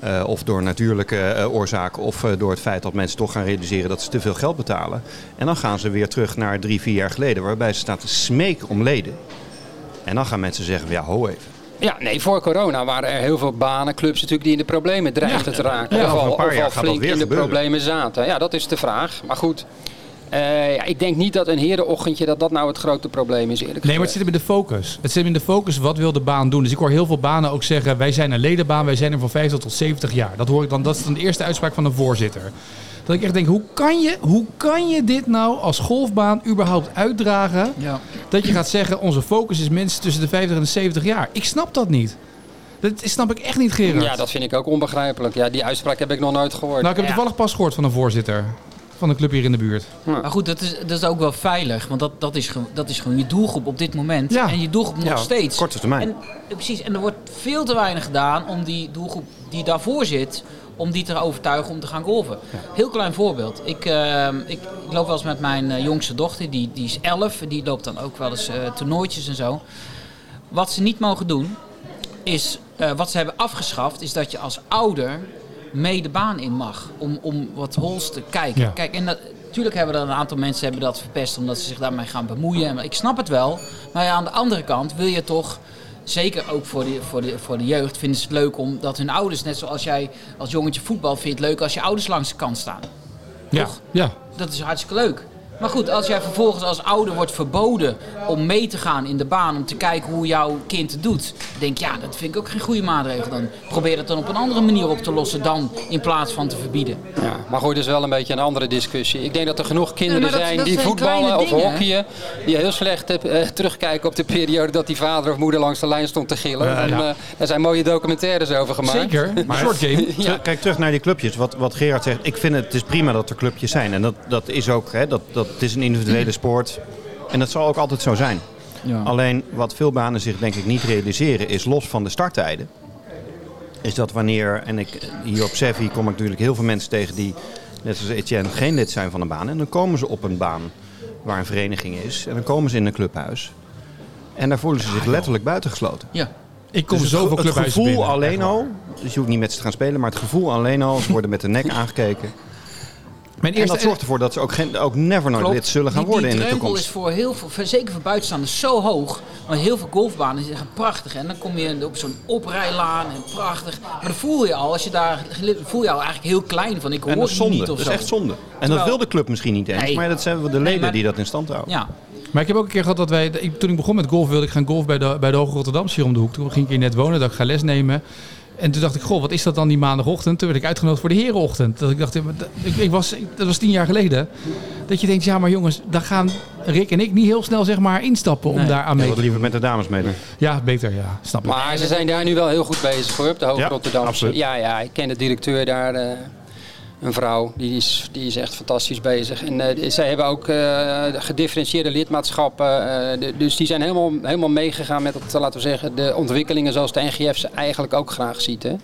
Eh, of door natuurlijke eh, oorzaken, of eh, door het feit dat mensen toch gaan realiseren dat ze te veel geld betalen. En dan gaan ze weer terug naar drie, vier jaar geleden, waarbij ze staan te smeken om leden. En dan gaan mensen zeggen: ja, ho even. Ja, nee, voor corona waren er heel veel banen, clubs natuurlijk die in de problemen dreigden te raken. Ja, of al, een paar of jaar al gaat dat flink weer in de gebeuren. problemen zaten. Ja, dat is de vraag. Maar goed, eh, ja, ik denk niet dat een herenochtendje dat dat nou het grote probleem is eerlijk Nee, maar het zit hem in de focus. Het zit hem in de focus, wat wil de baan doen? Dus ik hoor heel veel banen ook zeggen, wij zijn een ledenbaan, wij zijn er van 50 tot 70 jaar. Dat hoor ik dan, dat is dan de eerste uitspraak van een voorzitter. Dat ik echt denk, hoe kan je, hoe kan je dit nou als golfbaan überhaupt uitdragen? Ja. Dat je gaat zeggen, onze focus is mensen tussen de 50 en de 70 jaar. Ik snap dat niet. Dat snap ik echt niet, Gerard. Ja, dat vind ik ook onbegrijpelijk. Ja, die uitspraak heb ik nog nooit gehoord. Nou, ik heb Ja. toevallig pas gehoord van een voorzitter van een club hier in de buurt. Maar goed, dat is, dat is ook wel veilig. Want dat, dat, is, gewoon- dat is gewoon je doelgroep op dit moment. Ja. En je doelgroep nog Ja, steeds. korte termijn. En, eh, precies, en er wordt veel te weinig gedaan om die doelgroep die daarvoor zit... om die te overtuigen om te gaan golven. Heel klein voorbeeld. Ik, eh, ik, ik loop wel eens met mijn eh, jongste dochter. Die, die is 11. Die loopt dan ook wel eens eh toernooitjes en zo. Wat ze niet mogen doen, is... eh, wat ze hebben afgeschaft, is dat je als ouder mee de baan in mag. Om, om wat holes te kijken. Ja. Kijk, en dat, natuurlijk hebben er een aantal mensen hebben dat verpest omdat ze zich daarmee gaan bemoeien. En Ik snap het wel. Maar ja, aan de andere kant wil je toch zeker ook voor de, voor, de, voor de jeugd, vinden ze het leuk omdat hun ouders, net zoals jij als jongetje voetbal vindt, het leuk als je ouders langs de kant staan. Ja, Toch? ja. Dat is hartstikke leuk. Maar goed, als jij vervolgens als ouder wordt verboden om mee te gaan in de baan, om te kijken hoe jouw kind het doet, denk ja, dat vind ik ook geen goede maatregel. Dan probeer het dan op een andere manier op te lossen dan in plaats van te verbieden. Ja, maar goed, dat is wel een beetje een andere discussie. Ik denk dat er genoeg kinderen Nee, maar dat- zijn dat die zijn voetballen of dingen, hockeyen, die heel slecht eh, terugkijken op de periode dat die vader of moeder langs de lijn stond te gillen. En, ja. eh, daar zijn mooie documentaires over gemaakt. Zeker. Short game. *laughs* Kijk terug naar die clubjes. Wat, wat Gerard zegt, ik vind het, het is prima dat er clubjes zijn. En dat, dat is ook, hè, dat, dat, het is een individuele sport. En dat zal ook altijd zo zijn. Ja. Alleen wat veel banen zich denk ik niet realiseren is los van de starttijden. Is dat wanneer, en ik, hier op Sevi kom ik natuurlijk heel veel mensen tegen die, net zoals Etienne, geen lid zijn van een baan. En dan komen ze op een baan waar een vereniging is. En dan komen ze in een clubhuis. En daar voelen ze zich letterlijk buitengesloten. Ja. Ik kom Dus het, zoveel ge- het clubhuizen gevoel binnen. alleen al, dus je hoeft niet met ze te gaan spelen, maar het gevoel alleen al, ze worden met de nek *laughs* aangekeken. Mijn En dat zorgt ervoor dat ze ook, geen, ook never nooit lid zullen gaan Die- worden in die de drempel toekomst. is voor heel veel, voor- zeker voor buitenstaanders, zo hoog. Want heel veel golfbanen zijn prachtig. En dan kom je op zo'n oprijlaan en prachtig. Maar dan voel je al, als je daar voel je al eigenlijk heel klein van. Ik hoor dat zonde, niet of dat is echt zonde. En dat wil de club misschien niet eens, Nee. maar dat zijn wel de leden maar- die dat in stand houden. Ja, Maar ik heb ook een keer gehad dat wij, ik- toen ik begon met golf, wilde ik gaan golf bij de, bij de Hoge Rotterdamse hier om de hoek. Toen ging ik hier net wonen, dat ik ga les nemen. En toen dacht ik, goh, wat is dat dan die maandagochtend? Toen werd ik uitgenodigd voor de herenochtend. Dat ik dacht, ik, ik was, dat was tien jaar geleden. Dat je denkt, ja maar jongens, daar gaan Rick en ik niet heel snel zeg maar instappen om Nee. daar aan mee te liever met de dames meedoen. Ja, beter, ja. Snap ik. Maar ze zijn daar nu wel heel goed bezig hoor, op de Hoge Ja, absoluut. Ja, ja, ik ken de directeur daar, eh, een vrouw, die is, die is echt fantastisch bezig. En eh, zij hebben ook eh, gedifferentieerde lidmaatschappen. eh, de- dus die zijn helemaal, helemaal meegegaan met het, laten we zeggen, de ontwikkelingen zoals de NGF ze eigenlijk ook graag ziet. Hè?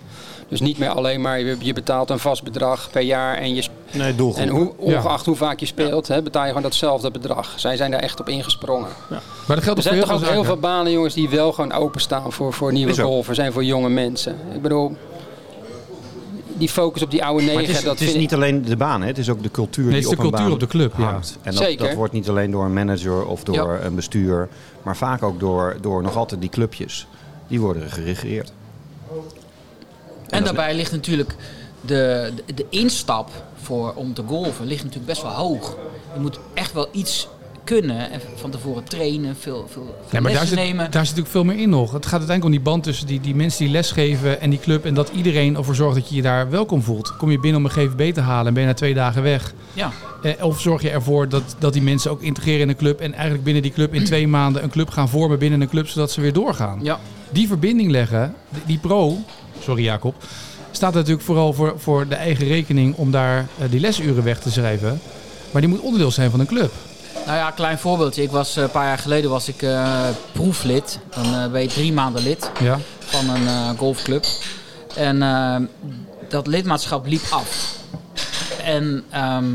Dus niet meer alleen maar, je, je betaalt een vast bedrag per jaar en je Nee, doelgroep. en hoe, ongeacht hoe vaak je speelt, hè, betaal je gewoon datzelfde bedrag. Zij zijn daar echt op ingesprongen. Maar dat geldt Er zijn heel toch ook veel heel veel banen, jongens, die wel gewoon openstaan voor, voor nieuwe Is ook. golfers en voor jonge mensen. Ik bedoel, die focus op die oude Maar negen, het is, dat het is niet alleen de baan, hè. het is ook de cultuur Nee, die het is op de een cultuur baan op de club, ja. hangt. En dat, Zeker. dat wordt niet alleen door een manager of door Ja. een bestuur, maar vaak ook door, door nog altijd die clubjes. Die worden geregeerd. En daarbij ligt natuurlijk de, de, de instap voor, om te golven ligt natuurlijk best wel hoog. Je moet echt wel iets kunnen en van tevoren trainen, veel, veel, veel Ja, maar daar zit, nemen. daar zit natuurlijk veel meer in nog. Het gaat uiteindelijk om die band tussen die, die mensen die lesgeven en die club. En dat iedereen ervoor zorgt dat je je daar welkom voelt. Kom je binnen om een GVB te halen en ben je na twee dagen weg. Ja, Eh, of zorg je ervoor dat, dat die mensen ook integreren in een club. En eigenlijk binnen die club in twee *clears throat* maanden een club gaan vormen binnen een club. Zodat ze weer doorgaan. ja. Die verbinding leggen, die, die pro, sorry Jacob, staat natuurlijk vooral voor, voor de eigen rekening om daar eh, die lesuren weg te schrijven. Maar die moet onderdeel zijn van een club. Nou ja, klein voorbeeldje. Ik was, eh, een paar jaar geleden was ik eh, proeflid. Dan eh, ben je drie maanden lid Ja. van een golfclub. En dat lidmaatschap liep af. En, ehm,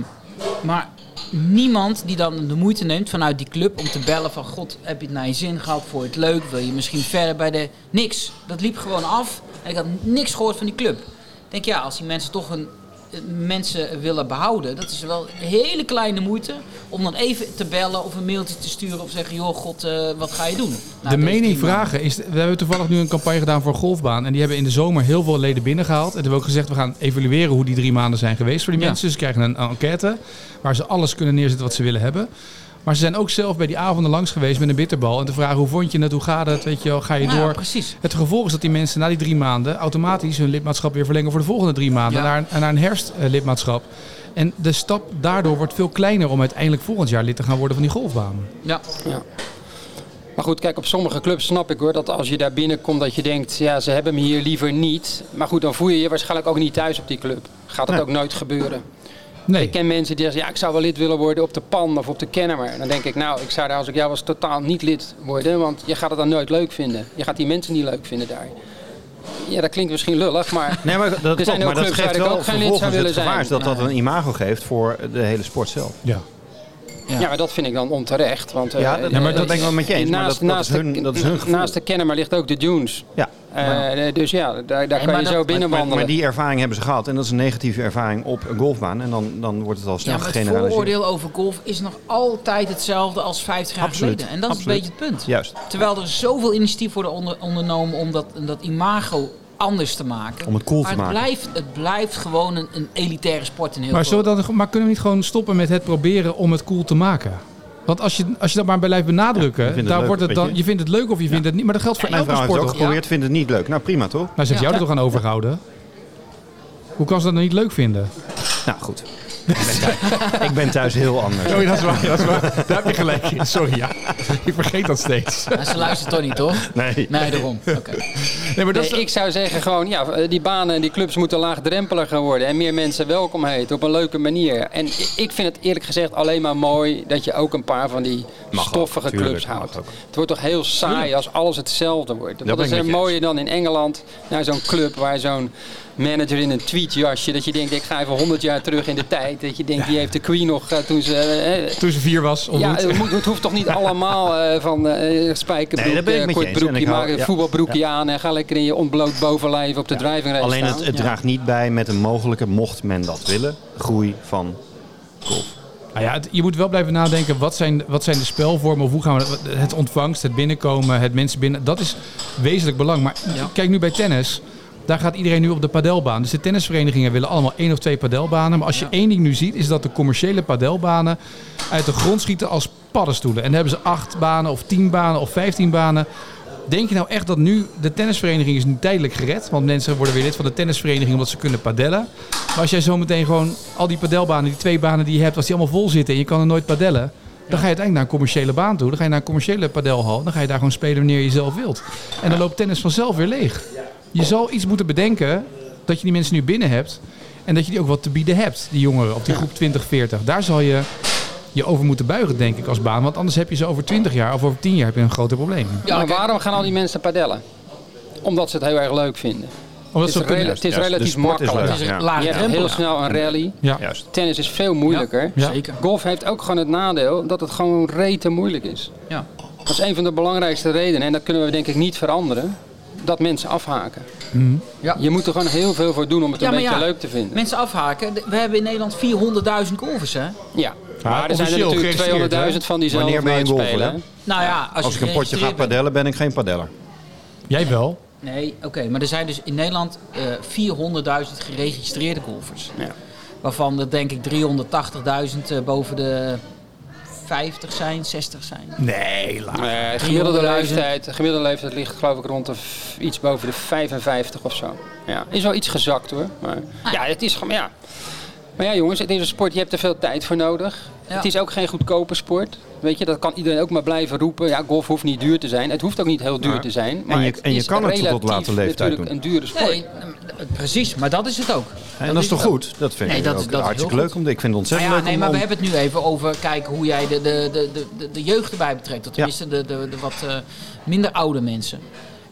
maar niemand die dan de moeite neemt vanuit die club om te bellen van... God, heb je het naar je zin gehad? Vond je het leuk? Wil je misschien verder bij de... Niks. Dat liep gewoon af. En ik had niks gehoord van die club. Ik denk, ja, als die mensen toch een mensen willen behouden, dat is wel een hele kleine moeite om dan even te bellen of een mailtje te sturen of zeggen, joh, god, eh, wat ga je doen? Na De mening vragen is. We hebben toevallig nu een campagne gedaan voor een golfbaan. En die hebben in de zomer heel veel leden binnengehaald. En hebben we ook gezegd: we gaan evalueren hoe die drie maanden zijn geweest voor die Ja. mensen. Dus ze krijgen een enquête waar ze alles kunnen neerzetten wat ze willen hebben. Maar ze zijn ook zelf bij die avonden langs geweest met een bitterbal. En te vragen: hoe vond je het? Hoe gaat het? Weet je wel, ga je Nou door? precies. Het gevolg is dat die mensen na die drie maanden automatisch hun lidmaatschap weer verlengen voor de volgende drie maanden. Ja. Naar, een- naar een herfstlidmaatschap. En de stap daardoor wordt veel kleiner om uiteindelijk volgend jaar lid te gaan worden van die golfbaan. Ja, Ja. Maar goed, kijk, op sommige clubs snap ik hoor dat als je daar binnenkomt dat je denkt, ja, ze hebben me hier liever niet. Maar goed, dan voel je je waarschijnlijk ook niet thuis op die club. Gaat dat Nee. ook nooit gebeuren. Nee. Ik ken mensen die zeggen, ja, ik zou wel lid willen worden op de PAN of op de Kennemer. En dan denk ik, nou, ik zou daar als ik jou was totaal niet lid worden, want je gaat het dan nooit leuk vinden. Je gaat die mensen niet leuk vinden daar. Ja, dat klinkt misschien lullig, maar Nee, maar dat klopt. zijn ook Maar dat clubs geeft waar ik wel ook geen lid zou willen het zijn. is dat dat een imago geeft voor de hele sport zelf. Ja. Ja. Ja. maar dat vind ik dan onterecht. Want, eh, Ja, dat- Ja, maar eh, dat ben ik wel met je eens, maar dat- dat is de- hun- dat is hun gevoel. Naast de Kennemer ligt ook de Dunes. Ja. Eh, Dus ja, daar, daar kan je dat- zo maar- binnen Maar, wandelen. maar die ervaring hebben ze gehad. En dat is een negatieve ervaring op een golfbaan. En dan, dan wordt het al Ja, snel maar het vooroordeel over golf is nog altijd hetzelfde als 50 jaar Absoluut, geleden. En dat absoluut. is een beetje het punt. Juist. Terwijl er zoveel initiatief worden onder, ondernomen om dat, dat imago anders te maken. Om het cool te maar maken. Het blijft, het blijft gewoon een, een elitaire sport in heel Maar, veel. zullen we dan, maar kunnen we niet gewoon stoppen met het proberen om het cool te maken? Want als je, als je dat maar blijft benadrukken, Ja, ik het daar leuk, wordt het dan, je. je vindt het leuk of je vindt het niet. Maar dat geldt voor Mijn elke vrouw heeft het sport. ook geprobeerd, vindt het niet leuk. Nou, prima toch? Nou, ze heeft Ja. jou er toch aan overgehouden? Hoe kan ze dat nou niet leuk vinden? Nou, goed. Ik ben thuis, ik ben thuis heel anders. Oh, dat is waar, dat is waar. Daar heb je gelijk in. Sorry, ja. Ik vergeet dat steeds. Maar ze luistert toch niet, toch? Nee. Nee, daarom. Oké. Nee, maar dat is, ik zou zeggen gewoon, ja, die banen en die clubs moeten laagdrempeliger worden. En meer mensen welkom heten op een leuke manier. En ik vind het eerlijk gezegd alleen maar mooi dat je ook een paar van die Mag ook, stoffige tuurlijk, clubs houdt. ook. Het wordt toch heel saai als alles hetzelfde wordt. Wat ik is er mooier dan in Engeland naar zo'n club waar zo'n manager in een tweetjasje, dat je denkt ik ga even 100 jaar terug in de tijd. Dat je denkt die heeft de Queen nog eh, toen ze... eh, toen ze vier was. ja, het, moet, het hoeft toch niet *laughs* allemaal eh, van eh spijkerbroek, Nee, eh, kort broekje, maken, ja. voetbalbroekje aan en ga lekker in je ontbloot bovenlijf op de driving range Alleen het, staan. het Ja. draagt niet bij met een mogelijke, mocht men dat willen, groei van golf. Nou ja, het- je moet wel blijven nadenken, wat zijn, wat zijn de spelvormen? Of hoe gaan we het ontvangst, het binnenkomen, het mensen binnen. Dat is wezenlijk belang. Maar Ja. kijk nu bij tennis. Daar gaat iedereen nu op de padelbaan. Dus de tennisverenigingen willen allemaal één of twee padelbanen. Maar als je Ja. één ding nu ziet, is dat de commerciële padelbanen uit de grond schieten als paddenstoelen. En dan hebben ze acht banen of tien banen of vijftien banen. Denk je nou echt dat nu de tennisvereniging is nu tijdelijk gered? Want mensen worden weer lid van de tennisvereniging omdat ze kunnen padellen. Maar als jij zometeen gewoon al die padelbanen, die twee banen die je hebt, als die allemaal vol zitten en je kan er nooit padellen. Dan ga je uiteindelijk naar een commerciële baan toe. Dan ga je naar een commerciële padelhal. Dan ga je daar gewoon spelen wanneer je zelf wilt. En dan loopt tennis vanzelf weer leeg. Je zal iets moeten bedenken dat je die mensen nu binnen hebt. En dat je die ook wat te bieden hebt, die jongeren op die groep 2040. Daar zal je je over moeten buigen, denk ik, als baan. Want anders heb je ze over 20 jaar of over 10 jaar heb je een groter probleem. Ja, maar waarom gaan al die mensen padellen? Omdat ze het heel erg leuk vinden. Omdat Het ze is, rela- het is Juist, relatief is makkelijk. het is Ja. een Je lage hebt heel snel een rally. Ja. Juist. Tennis is veel moeilijker. Ja. Zeker. Golf heeft ook gewoon het nadeel dat het gewoon rete moeilijk is. Ja. Dat is een van de belangrijkste redenen. En dat kunnen we denk ik niet veranderen. Dat mensen afhaken. Ja. Je moet er gewoon heel veel voor doen om het Ja, een beetje ja, leuk te vinden. Mensen afhaken. We hebben in Nederland 400.000 golfers, hè? Ja. Maar er zijn er natuurlijk geregistreerd, 200.000 van die zelf Wanneer ben je golfer? Nou ja, als, ik een potje ga padellen, ben ik geen padeller. Jij wel. Nee, oké. maar er zijn dus in Nederland eh 400.000 geregistreerde golfers. Ja. Waarvan er denk ik 380.000 eh, boven de 50 zijn, 60 zijn. Nee, laat. Eh, gemiddelde 300.000. leeftijd, de gemiddelde leeftijd ligt geloof ik rond de iets boven de 55 of zo. Ja, is wel iets gezakt hoor. Maar, ja, het is gewoon, ja. Maar ja jongens, het is een sport, je hebt er veel tijd voor nodig. Ja. Het is ook geen goedkope sport. Weet je, dat kan iedereen ook maar blijven roepen. Ja, golf hoeft niet duur te zijn. Het hoeft ook niet heel duur Ja. te zijn. En Maar je- het en je kan het tot late leeftijd natuurlijk doen. een dure sport. Nee, precies. Maar dat is het ook. En dat is toch goed? Dat vind Nee, ik dat ook is- dat is hartstikke leuk. Om, ik vind het Nou ontzettend ja, leuk nee, om... maar we hebben het nu even over kijken hoe jij de, de, de, de, de, de jeugd erbij betrekt. Of tenminste de, de, de wat eh, minder oude mensen.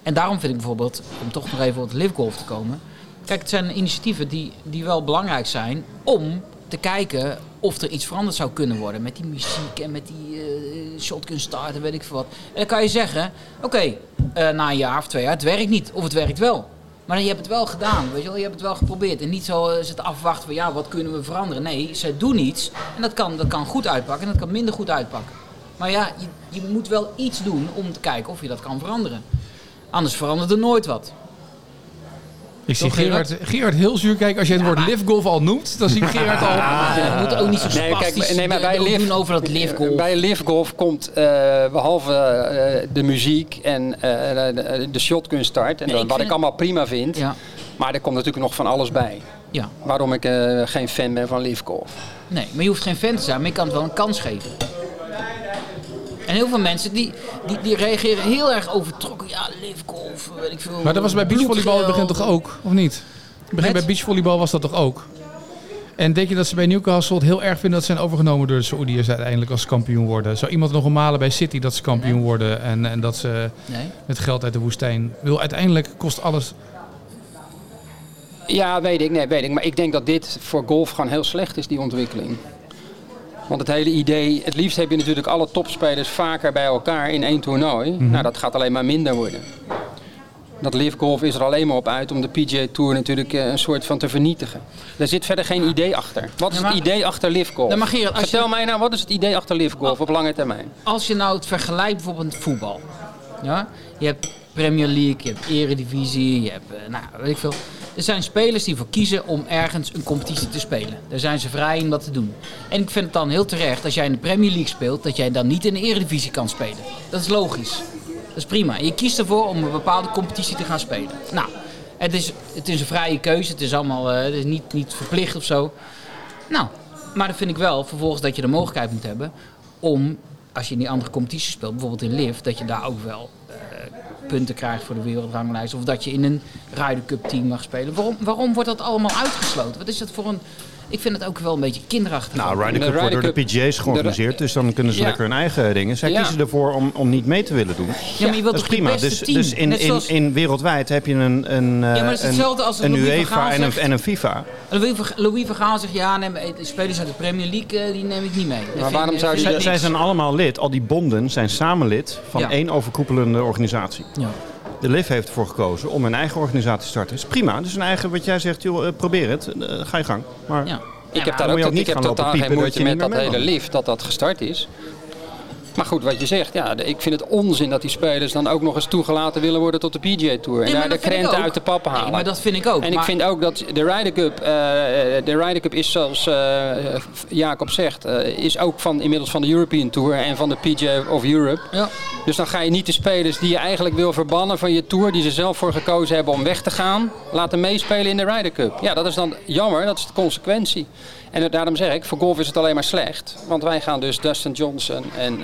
En daarom vind ik bijvoorbeeld, om toch nog even op het livegolf te komen. Kijk, het zijn initiatieven die, die wel belangrijk zijn om te kijken of er iets veranderd zou kunnen worden. Met die muziek en met die eh shotgun start en weet ik veel wat. En dan kan je zeggen, oké, eh, na een jaar of twee jaar, het werkt niet. Of het werkt wel. Maar je hebt het wel gedaan, weet je wel. Je hebt het wel geprobeerd. En niet zo eh, zitten afwachten van, ja, wat kunnen we veranderen? Nee, ze doen iets. En dat kan, dat kan goed uitpakken en dat kan minder goed uitpakken. Maar ja, je, je moet wel iets doen om te kijken of je dat kan veranderen. Anders verandert er nooit wat. Ik zie Gerard, Gerard heel zuur kijken. Als jij het woord livegolf al noemt, dan zie ik *laughs* Gerard al... We moeten ook niet zo Nee, kijk, nee, maar bij doen over dat livegolf. Bij livegolf komt eh, behalve eh, de muziek en eh, de, de shotgun start. En Nee, ik wat ik allemaal prima vind. Ja, Maar er komt natuurlijk nog van alles bij. ja. Waarom ik eh, geen fan ben van livegolf. Nee, maar je hoeft geen fan te zijn, maar je kan het wel een kans geven. En heel veel mensen die, die, die reageren heel erg overtrokken. Ja, livegolf, weet ik veel. Maar dat was bij beachvolleybal in het begin toch ook? Of niet? Begin bij beachvolleybal was dat toch ook? En denk je dat ze bij Newcastle het heel erg vinden dat ze zijn overgenomen door de Saoediërs uiteindelijk als kampioen worden? Zou iemand nog een malen bij City dat ze kampioen worden en, en dat ze Nee. met geld uit de woestijn... Wil uiteindelijk kost alles... Ja, weet ik. Nee, weet ik. Maar ik denk dat dit voor golf gewoon heel slecht is, die ontwikkeling. Want het hele idee, het liefst heb je natuurlijk alle topspelers vaker bij elkaar in één toernooi. Nou, dat gaat alleen maar minder worden. Dat Live Golf is er alleen maar op uit om de PGA Tour natuurlijk eh, een soort van te vernietigen. Er zit verder geen idee achter. Wat is Ja, maar- het idee achter? Ja, maar Gerard, als je- Vertel mij nou, wat is het idee achter Live Golf op lange termijn? Als je nou het vergelijkt bijvoorbeeld met voetbal. Ja? Je hebt Premier League, je hebt Eredivisie, je hebt, eh, nou, weet ik veel. Er zijn spelers die ervoor kiezen om ergens een competitie te spelen. Daar zijn ze vrij om dat te doen. En ik vind het dan heel terecht, als jij in de Premier League speelt, dat jij dan niet in de Eredivisie kan spelen. Dat is logisch. Dat is prima. Je kiest ervoor om een bepaalde competitie te gaan spelen. Nou, het is, het is een vrije keuze. Het is allemaal eh, het is niet, niet verplicht of zo. Nou, maar dan vind ik wel vervolgens dat je de mogelijkheid moet hebben om, als je in die andere competitie speelt, bijvoorbeeld in LIV, dat je daar ook wel punten krijgt voor de wereldranglijst. Of dat je in een Ryder Cup team mag spelen. Waarom, waarom wordt dat allemaal uitgesloten? Wat is dat voor een... Ik vind het ook wel een beetje kinderachtig. Nou, Ryder De Cup wordt door de PGA's georganiseerd, dus dan kunnen ze Ja. lekker hun eigen dingen. Zij Ja. kiezen ervoor om, om niet mee te willen doen. ja, maar je wilt Dat is toch je prima. beste Dus, team? dus in, in, in wereldwijd heb je een, een, eh, maar is een- hetzelfde als een UEFA en een, en een FIFA. Louis van- Louis van Gaal zegt, ja, nee, maar de spelers uit de Premier League, eh, die neem ik niet mee. Dat vind- waarom zou ik Zij zijn allemaal lid, al die bonden zijn samen lid van Ja. één overkoepelende organisatie. Ja. De LIV heeft ervoor gekozen om een eigen organisatie te starten. is prima. Dus een eigen, wat jij zegt, joh, eh, probeer het. Eh, ga je gang. Maar Ja. Ik heb daar ook ik heb totaal geen moeite met dat hele lift dat dat gestart is. Maar goed, wat je zegt, ja, ik vind het onzin dat die spelers dan ook nog eens toegelaten willen worden tot de PGA Tour. En Nee, daar de krenten uit de pap halen. Nee, maar dat vind ik ook. En ik vind ook dat de Ryder Cup, eh, de Ryder Cup is zoals eh, Jacob zegt, eh, is ook van, inmiddels van de European Tour en van de PGA of Europe. Ja. Dus dan ga je niet de spelers die je eigenlijk wil verbannen van je tour, die ze zelf voor gekozen hebben om weg te gaan, laten meespelen in de Ryder Cup. Ja, dat is dan jammer, dat is de consequentie. En daarom zeg ik, voor golf is het alleen maar slecht. Want wij gaan dus Dustin Johnson en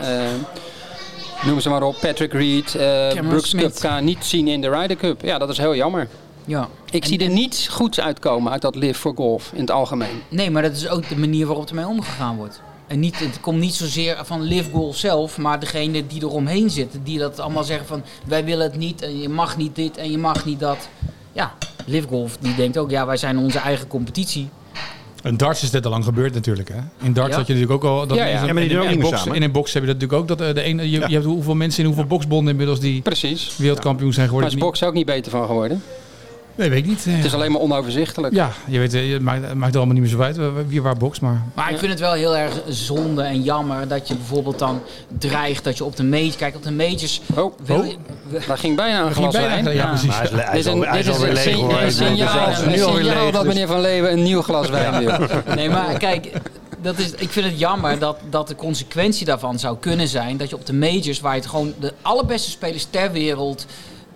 noem ze maar op, Patrick Reed, eh Brooks Smith. Koepka niet zien in de Ryder Cup. Ja, dat is heel jammer. Ja. Ik zie er niets goeds uitkomen uit dat live voor golf in het algemeen. Nee, maar dat is ook de manier waarop ermee omgegaan wordt. En niet, het komt niet zozeer van Live Golf zelf, maar degene die eromheen zitten, die dat allemaal zeggen van wij willen het niet en je mag niet dit en je mag niet dat. Ja, Live Golf die denkt ook, ja wij zijn onze eigen competitie. In darts is dit al lang gebeurd natuurlijk. Hè? In darts Ja. had je natuurlijk ook al... Dat Ja, ja. in- Ja, maar die doen ook in, niet meer box, in een box heb je dat natuurlijk ook. Dat, eh, de ene, je, Ja. je hebt hoeveel mensen in hoeveel boxbonden inmiddels die Precies. wereldkampioen zijn Maar geworden. is box ook niet beter van geworden. Nee, weet ik niet. eh. Het is alleen maar onoverzichtelijk. Ja, je weet, eh, het maakt, het maakt er allemaal niet meer zo uit eh, wie waar boxt. Maar Maar ik vind het wel heel erg zonde en jammer dat je bijvoorbeeld dan dreigt dat je op de majors, kijk op de majors, Oh, wil Oh. je- daar ging bijna een ging glas bijna- wijn. ja, precies. Hij is, Dit is, dit is een, signaal, dat dus- meneer Van Leeuwen een nieuw glas wijn wil. Nee, maar kijk, dat is, ik vind het jammer dat, dat de consequentie daarvan zou kunnen zijn dat je op de majors, waar je het gewoon de allerbeste spelers ter wereld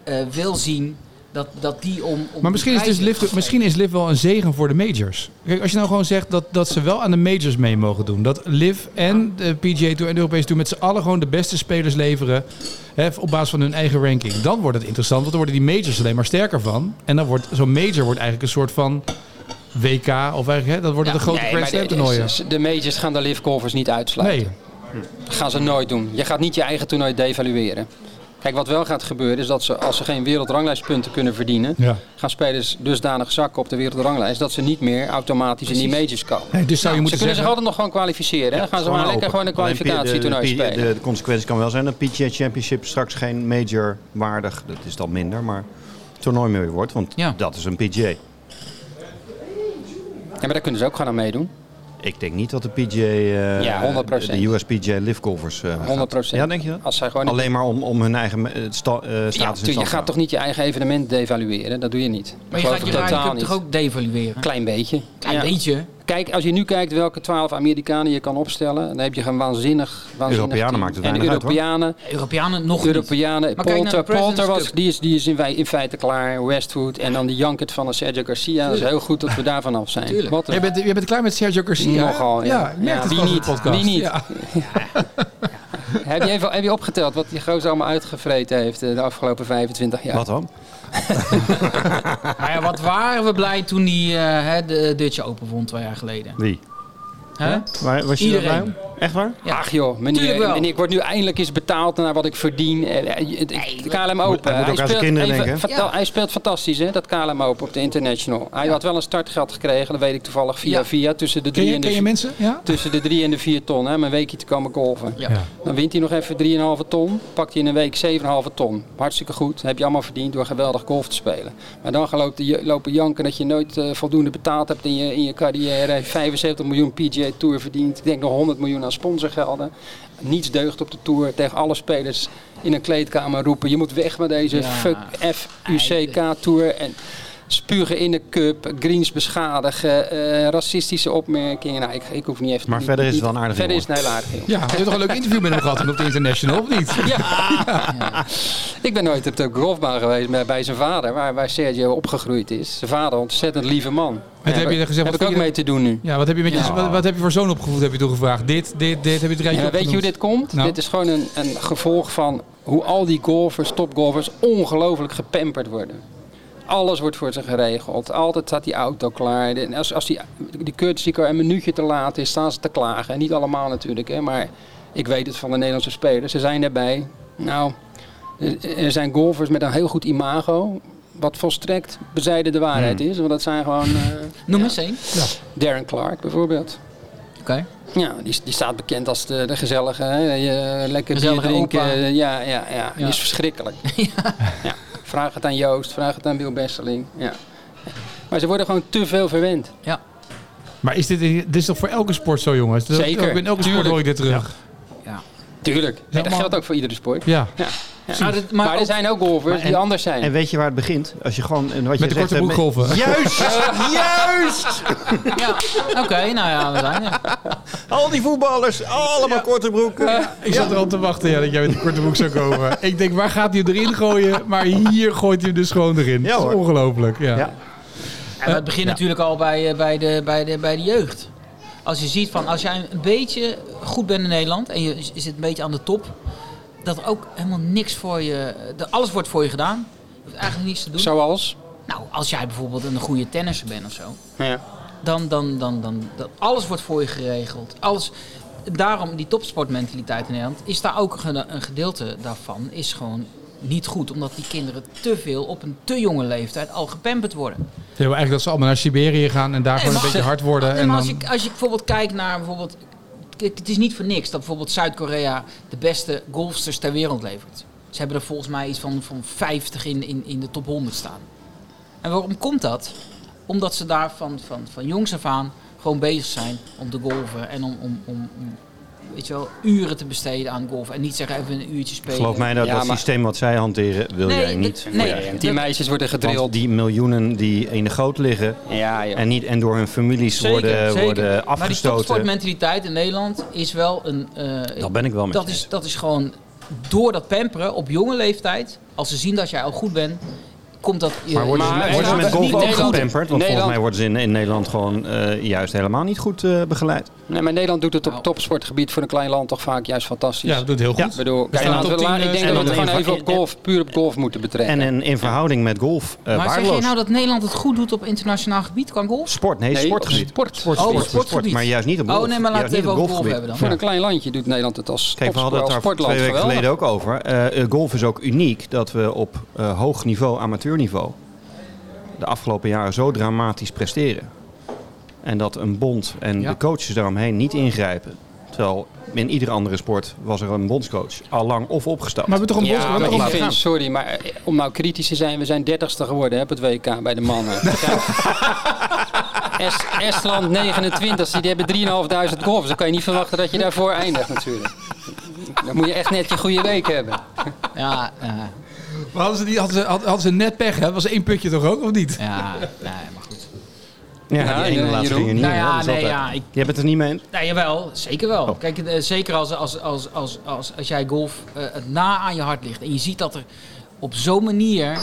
eh, wil zien, dat, dat die om. om Maar misschien is, dus Liv, misschien is Liv wel een zegen voor de majors. Kijk, als je nou gewoon zegt dat, dat ze wel aan de majors mee mogen doen. Dat Liv en de PGA Tour en de Europese Tour met z'n allen gewoon de beste spelers leveren. Hè, op basis van hun eigen ranking. Dan wordt het interessant, want dan worden die majors alleen maar sterker van. En dan wordt zo'n major wordt eigenlijk een soort van WK. Of eigenlijk, hè, dat worden Ja, de grote Nee, Grand Slam toernooien. de- de majors gaan de live golfers niet uitsluiten. Nee. Dat gaan ze nooit doen. Je gaat niet je eigen toernooi devalueren. Kijk, wat wel gaat gebeuren is dat ze, als ze geen wereldranglijstpunten kunnen verdienen, Ja. gaan spelers dusdanig zakken op de wereldranglijst dat ze niet meer automatisch in die majors komen. Nee, dus zou je ze moeten kunnen zich altijd nog gewoon kwalificeren. hè? Dan gaan ze maar lekker gewoon een kwalificatietoernooi de, spelen. de, de consequentie kan wel zijn dat PGA Championship straks geen major waardig, dat is dan minder, maar toernooi meer wordt. Want Ja. dat is een PGA. Ja, maar daar kunnen ze ook gewoon aan meedoen. Ik denk niet dat de PGA, eh, Ja, 100%. de US PGA live golfers eh, gaat. 100%. Ja, denk je dat? Als zij gewoon Alleen maar om, om hun eigen eh, sta, eh, status ja, je te gaat toch niet je eigen evenement devalueren? Dat doe je niet. Maar je gaat je totaal toch ook devalueren? Klein beetje. Klein Ja. beetje. Kijk, als je nu kijkt welke 12 Amerikanen je kan opstellen, dan heb je een waanzinnig, waanzinnig Europeanen team. maakt het En weinig uit, hoor. Europeanen, Europeanen nog niet. Europeanen. Naar Polter, Polter was, die is, die is in, wij- in feite klaar. Westwood en dan die Janket van de Sergio Garcia. Dat is heel goed dat we daarvan af zijn. Tuurlijk. Wat Jij bent, jij bent klaar met Sergio Garcia. Nogal, ja. ja. Ja, het wie niet? de podcast. Wie niet? *laughs* *laughs* Heb, je even, heb je opgeteld wat die gozer allemaal uitgevreten heeft eh, de afgelopen 25 jaar? Wat dan? Maar *laughs* ja, wat waren we blij toen hij eh, hè, de Dutch Open won twee jaar geleden? Wie? Hè? Waar, was je Iedereen. Echt waar? Ja. Ach joh, meneer, wel. meneer, ik word nu eindelijk eens betaald naar wat ik verdien. Eh, eh, het- KLM Open. hij denken. Ja. Hij speelt fantastisch, hè, dat KLM Open op de International. Hij had wel een startgeld gekregen, dat weet ik toevallig via Ja. via. Tussen de Ken drie je, en ken je de, mensen? Ja? tussen de drie en de vier ton, hè, om een weekje te komen golven. Ja. Ja. Dan wint hij nog even 3,5 ton. Pakt hij in een week 7,5 ton. Hartstikke goed. Dat heb je allemaal verdiend door geweldig golf te spelen. Maar dan gaan lopen, lopen janken dat je nooit eh, voldoende betaald hebt in je, in je carrière. 75 miljoen PGA Tour verdiend. Ik denk nog 100 miljoen aan sponsorgelden. Niets deugt op de Tour. Tegen alle spelers in een kleedkamer roepen. Je moet weg met deze fuck FUCK Tour. En spugen in de cup, greens beschadigen, eh, racistische opmerkingen. Nou, ik, ik hoef niet even... Maar niet- verder is het wel een aardige Verder is het een heel aardige jongen. Ja, je hebt toch een leuk interview met hem gehad op de International, of niet? Ik ben nooit op de golfbaan geweest bij, bij zijn vader, waar, waar Sergio opgegroeid is. Zijn vader, ontzettend lieve man. heb je gezegd, wat heb ik ook je- mee te doen nu. Ja, wat heb je, met je, Ja. wat, wat heb je voor zoon opgevoed, heb je toen gevraagd? Dit, dit, dit, heb je het rijtje Ja, weet je hoe dit komt? Nou. Dit is gewoon een, een gevolg van hoe al die golfers, topgolfers, ongelooflijk gepamperd worden. Alles wordt voor ze geregeld. Altijd staat die auto klaar. En als, als die, die courtesy car een minuutje te laat is, staan ze te klagen. En niet allemaal natuurlijk, hè, maar ik weet het van de Nederlandse spelers. Ze zijn erbij. Nou, er- zijn golfers met een heel goed imago. Wat volstrekt bezijden de waarheid Hmm. is. Want dat zijn gewoon... eh, Noem ja, eens één. Darren Clark bijvoorbeeld. Oké. Ja, die, die staat bekend als de, de gezellige, hè, je, lekker bier Gezellige drinken. opa. Ja, ja, ja, die Ja. is verschrikkelijk. *laughs* ja. Vraag het aan Joost, vraag het aan Bill Besseling. Ja. Maar ze worden gewoon te veel verwend. Ja. Maar is dit, dit is toch voor elke sport zo, jongens? Dat- Zeker, ook In elke sport tuurlijk. hoor ik dit terug. ja. Tuurlijk. En dat geldt ook voor iedere sport. Ja. Ja. Ja. Maar, dat- Maar, maar er ook- zijn ook golfers en- die anders zijn. En weet je waar het begint? Als je gewoon... en Wat Met je de korte hè, broek golven. *laughs* Juist! Juist! Ja, oké, nou ja, we zijn er. Al die voetballers, allemaal korte broeken. Ik zat er al te wachten ja, dat jij met die korte broek zou komen. Ik denk, waar gaat hij erin gooien? Maar hier gooit hij hem dus gewoon erin. Ja, dat is ongelooflijk. Ja. Ja. En het begint natuurlijk al bij, eh, bij, de, bij, de, bij de jeugd. Als je ziet van, als jij een beetje goed bent in Nederland en je zit een beetje aan de top, dat er ook helemaal niks voor je, de, alles wordt voor je gedaan. Je hoeft eigenlijk niets te doen. Zoals? Nou, als jij bijvoorbeeld een goede tennisser bent of zo, Ja. dan, dan, dan, dan, dan alles wordt voor je geregeld. Alles, daarom die topsportmentaliteit in Nederland, is daar ook een, een gedeelte daarvan, is gewoon niet goed. Omdat die kinderen te veel op een te jonge leeftijd al gepamperd worden. Wil eigenlijk dat ze allemaal naar Siberië gaan en daar gewoon een beetje hard worden. Nee, en maar dan... als, je, als je bijvoorbeeld kijkt naar bijvoorbeeld. Het is niet voor niks dat bijvoorbeeld Zuid-Korea de beste golfsters ter wereld levert. Ze hebben er volgens mij iets van, van 50 in, in, in de top 100 staan. En waarom komt dat? Omdat ze daar van, van, van jongs af aan gewoon bezig zijn om te golven en om, om, om weet je wel, uren te besteden aan golf. En niet zeggen even een uurtje spelen. Geloof mij, dat, Ja, dat maar- systeem wat zij hanteren, wil Nee, jij dat- niet. nee. jij. Die meisjes worden Want gedrild. die miljoenen die in de goot liggen Ja, en, niet, en door hun families Zeker, worden, zeker. worden Maar die afgestoten. topsportmentaliteit in Nederland is wel een... eh, Dat ben ik wel met dat je is, dat is gewoon door dat pamperen op jonge leeftijd, als ze zien dat jij al goed bent, komt dat. je- Maar worden, Maar- ze, worden ze maar- met golf niet ook gepamperd? Want volgens mij worden ze in, in Nederland gewoon eh, juist helemaal niet goed eh, begeleid. Nee, maar Nederland doet het op Nou. topsportgebied voor een klein land toch vaak juist fantastisch. Ja, dat doet heel goed. Ik bedoel, kijk, staan laten we, top 10, la- ik eh, denk en dat we het gewoon in- even op golf, puur op golf moeten betrekken. En in, in verhouding met golf uh, maar zeg je nou dat Nederland het goed doet op internationaal gebied qua golf? Sport, nee, Nee, sportgebied. sport. Sport, Oh, maar juist niet op golf. Oh nee, maar laten we even op golf hebben dan. Voor een klein landje doet Nederland het als, Kijk, we hadden het daar twee sportland weken geleden ook over. Eh, eh, golf is ook uniek dat we op eh, hoog niveau, amateurniveau, de afgelopen jaren zo dramatisch presteren. En dat een bond en Ja. de coaches daaromheen niet ingrijpen. Terwijl in iedere andere sport was er een bondscoach al lang of opgestapt. Maar we hebben toch een Ja, bos... maar ik of- vind, sorry, maar eh, om nou kritisch te zijn, we zijn dertigste geworden hè, op het WK bij de mannen. *laughs* Est, Estland 29, die hebben 3.500 golfers. Dan kan je niet verwachten dat je daarvoor eindigt natuurlijk. Dan moet je echt net je goede week hebben. Ja, eh, Maar hadden ze, die, hadden, ze, hadden hadden ze net pech, hè? Dat was één putje toch ook, of niet? ja, nee, maar goed. ja, Ja, die ene laatste ging er niet Nou ja, nee, ja, ik, Je hebt het er niet mee eens? Nou, jawel, zeker wel. Oh. Kijk, eh, zeker als, als, als, als, als, als jij golf eh, het na aan je hart ligt. En je ziet dat er op zo'n manier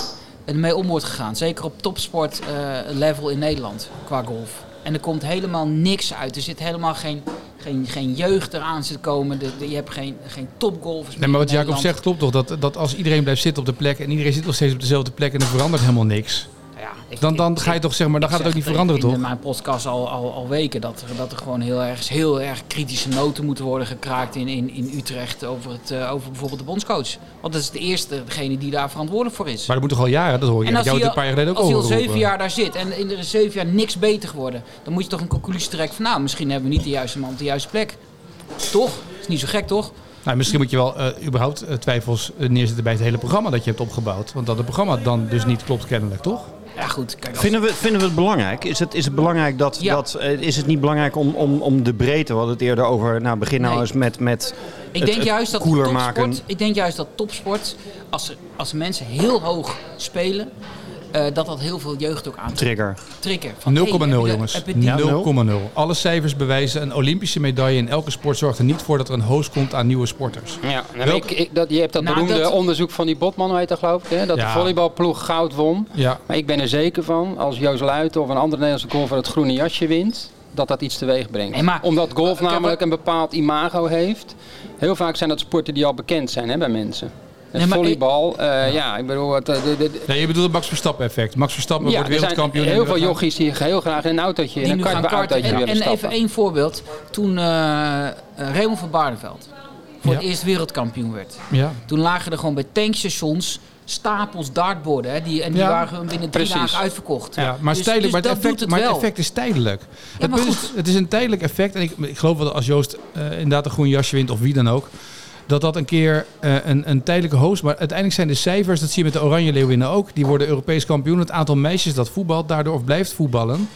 mee om wordt gegaan. Zeker op topsport eh, level in Nederland qua golf. En er komt helemaal niks uit. Er zit helemaal geen, geen, geen jeugd eraan zit komen. De, de- je hebt geen, geen topgolfers Nee, maar wat Jacob zegt klopt toch? Dat, dat als iedereen blijft zitten op de plek en iedereen zit nog steeds op dezelfde plek en er verandert helemaal niks. Ik- Dan, dan ga je toch zeg maar, dan gaat het ook niet veranderen, in toch? mijn podcast al, al, al weken dat er, dat er gewoon heel erg, heel erg kritische noten moeten worden gekraakt in, in, in Utrecht over, het, eh, over bijvoorbeeld de bondscoach. Want dat is de eerste degene die daar verantwoordelijk voor is. Maar dat moet toch al jaren, dat hoor je. En als jou een paar jaar geleden ook als hij al zeven jaar daar zit en in is zeven jaar niks beter geworden, dan moet je toch een conclusie trekken van nou, misschien hebben we niet de juiste man op de juiste plek. Toch? Is niet zo gek, toch? Nou, misschien moet je wel eh, überhaupt eh, twijfels neerzetten bij het hele programma dat je hebt opgebouwd. Want dat het programma dan dus niet klopt kennelijk, toch? Ja, goed. Kijk, als- Vinden we, vinden we het belangrijk? Is het, is het belangrijk dat, Ja. dat eh, is het niet belangrijk om, om, om de breedte, we hadden het eerder over, nou begin nou Nee. eens met, met Ik het- denk, het juist dat topsport, maken. ik denk juist dat topsport, als, als mensen heel hoog spelen, eh, dat dat heel veel jeugd ook aantrekt. Trigger. Trigger. Van, 0,0 hey, heb je de- jongens. heb je die- 0,0. Alle cijfers bewijzen een Olympische medaille in elke sport zorgt er niet voor dat er een host komt aan nieuwe sporters. Ja, nou, ik, ik, dat, je hebt dat Nou, beroemde dat- onderzoek van die Botman, hoe heet dat geloof ik, hè? dat Ja. de volleybalploeg goud won. Ja, Maar ik ben er zeker van, als Joost Luiten of een andere Nederlandse golfer het groene jasje wint, dat dat iets teweeg brengt. Nee, maar- Omdat golf namelijk een bepaald imago heeft. Heel vaak zijn dat sporten die al bekend zijn hè, bij mensen. Het Nee, volleybal, eh, ja, ik bedoel... Het, eh, de, nee, je bedoelt het Max Verstappen effect. Max Verstappen ja, wordt er zijn wereldkampioen. heel veel jochies die heel graag in een autootje, in een karten. autootje En, willen en even stappen. één voorbeeld. Toen eh Raymond van Baardenveld voor Ja. het eerst wereldkampioen werd. Ja. Toen lagen er gewoon bij tankstations stapels dartborden. Hè, die, en die Ja. waren gewoon binnen drie Precies. dagen uitverkocht. Ja, maar, Dus- tijdelijk, dus maar, het effect, het maar het effect is tijdelijk. het, is, het is een tijdelijk effect. En ik, ik geloof wel dat als Joost eh, inderdaad een groen jasje wint, of wie dan ook, dat dat een keer eh, een, een tijdelijke host. Maar uiteindelijk zijn de cijfers, dat zie je met de Oranje Leeuwinnen ook, die worden Europees kampioen. Het aantal meisjes dat voetbalt daardoor of blijft voetballen,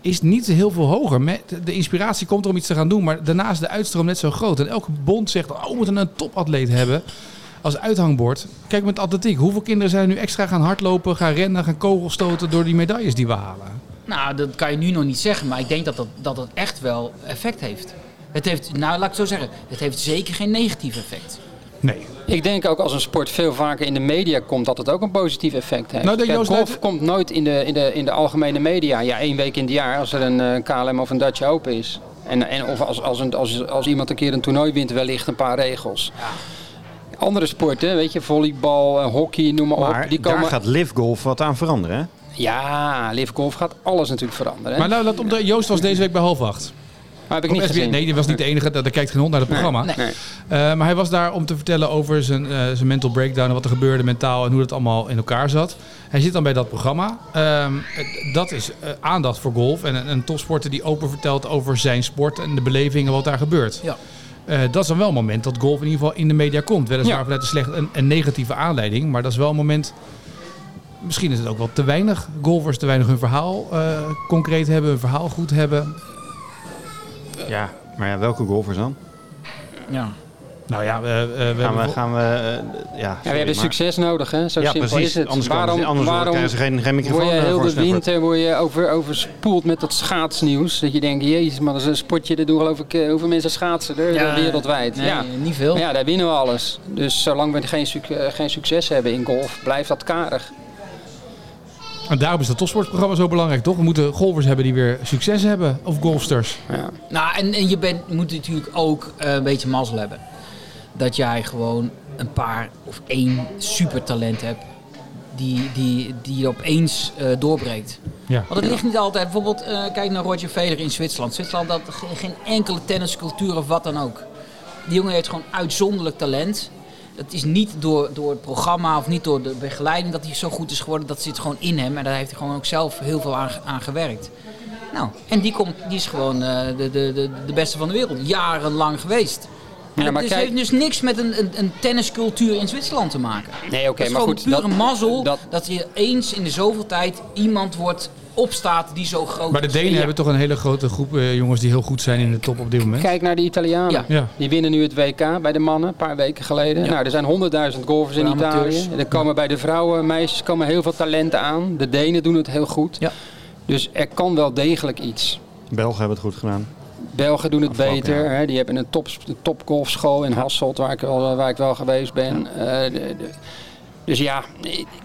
is niet heel veel hoger. De inspiratie komt er om iets te gaan doen, maar daarna is de uitstroom net zo groot. En elke bond zegt, oh, we moeten een topatleet hebben als uithangbord. Kijk met atletiek. Hoeveel kinderen zijn nu extra gaan hardlopen, gaan rennen, gaan kogelstoten door die medailles die we halen? Nou, dat kan je nu nog niet zeggen, maar ik denk dat dat, dat echt wel effect heeft. Het heeft, nou laat ik het zo zeggen, het heeft zeker geen negatief effect. Nee. Ik denk ook als een sport veel vaker in de media komt, dat het ook een positief effect heeft. Nou, Kijk, golf komt nooit in de, in, de, in de algemene media. Ja, één week in het jaar als er een eh, KLM of een Dutch Open is. En, en of als, als, een, als, als iemand een keer een toernooi wint, wellicht een paar regels. Andere sporten, weet je, volleybal, eh, hockey, noem maar, Maar op. Die komen... daar gaat Live Golf wat aan veranderen. Hè? Ja, Live Golf gaat alles natuurlijk veranderen. hè. Maar nou, laat om de, Joost was deze week bij half acht. Heb ik niet SBS gezien. Nee, die was niet de enige. Daar, kijkt geen hond naar het programma. nee. Nee. Eh, maar hij was daar om te vertellen over zijn, eh, zijn mental breakdown. En wat er gebeurde mentaal en hoe dat allemaal in elkaar zat. Hij zit dan bij dat programma. Ehm, dat is eh, aandacht voor golf. En een, een topsporter die open vertelt over zijn sport en de belevingen wat daar gebeurt. Ja. Eh, dat is dan wel een moment dat golf in ieder geval in de media komt. Weliswaar Ja. vanuit een, slecht, een, een negatieve aanleiding. Maar dat is wel een moment... Misschien is het ook wel te weinig golfers te weinig hun verhaal eh, concreet hebben. Hun verhaal goed hebben. Ja. Maar ja, welke golfers dan? Ja. Nou ja, we, eh, we hebben... Gaan we, vol- gaan we eh, ja, Ja, we hebben maar- succes nodig, hè? Zo Ja, simpel precies. is het. Anders, waarom anders waarom krijgen ze geen, geen microfoon word je eh, heel voor de winter word je over, overspoeld met dat schaatsnieuws? Dat je denkt, jezus, maar dat is een sportje, dat doen geloof ik, eh, hoeveel mensen schaatsen er Ja, wereldwijd. Nee, ja. niet veel. Maar ja, daar winnen we alles. Dus zolang we geen, suc- eh, geen succes hebben in golf, blijft dat karig. En daarom is dat topsportprogramma zo belangrijk, toch? We moeten golfers hebben die weer succes hebben. Of golfsters. Ja. Nou, en, en je bent, moet natuurlijk ook eh, een beetje mazzel hebben. Dat jij gewoon een paar of één supertalent hebt. Die, die, die je opeens eh, doorbreekt. Ja. Want het ligt niet altijd. Bijvoorbeeld, eh, kijk naar Roger Federer in Zwitserland. Zwitserland had ge- geen enkele tenniscultuur of wat dan ook. Die jongen heeft gewoon uitzonderlijk talent. Het is niet door, door het programma of niet door de begeleiding dat hij zo goed is geworden. Dat zit gewoon in hem. En daar heeft hij gewoon ook zelf heel veel aan, aan gewerkt. Nou, en die, komt, die is gewoon eh, de, de, de, de beste van de wereld. Jarenlang geweest. En Ja, maar het is- kijk- heeft dus niks met een, een, een tenniscultuur in Zwitserland te maken. Nee, oké, dat is maar gewoon goed. pure dat- mazzel dat, dat- je eens in de zoveel tijd iemand wordt opstaat die zo groot Maar de. Denen Ja. hebben toch een hele grote groep eh, jongens die heel goed zijn in de top op dit moment. Kijk naar de Italianen. Ja. Ja. Die winnen nu het WK bij de mannen, een paar weken geleden. Ja. Nou, er zijn honderdduizend golfers in. Italië. En er komen bij de vrouwen, meisjes, komen heel veel talenten aan. De Denen doen het heel goed. Ja. Dus er kan wel degelijk iets. Belgen hebben het goed gedaan. Belgen doen het beter. Hè. Die hebben een top, topgolfschool in Hasselt, waar ik, wel, waar ik wel geweest ben. Eh, de- de- Dus ja,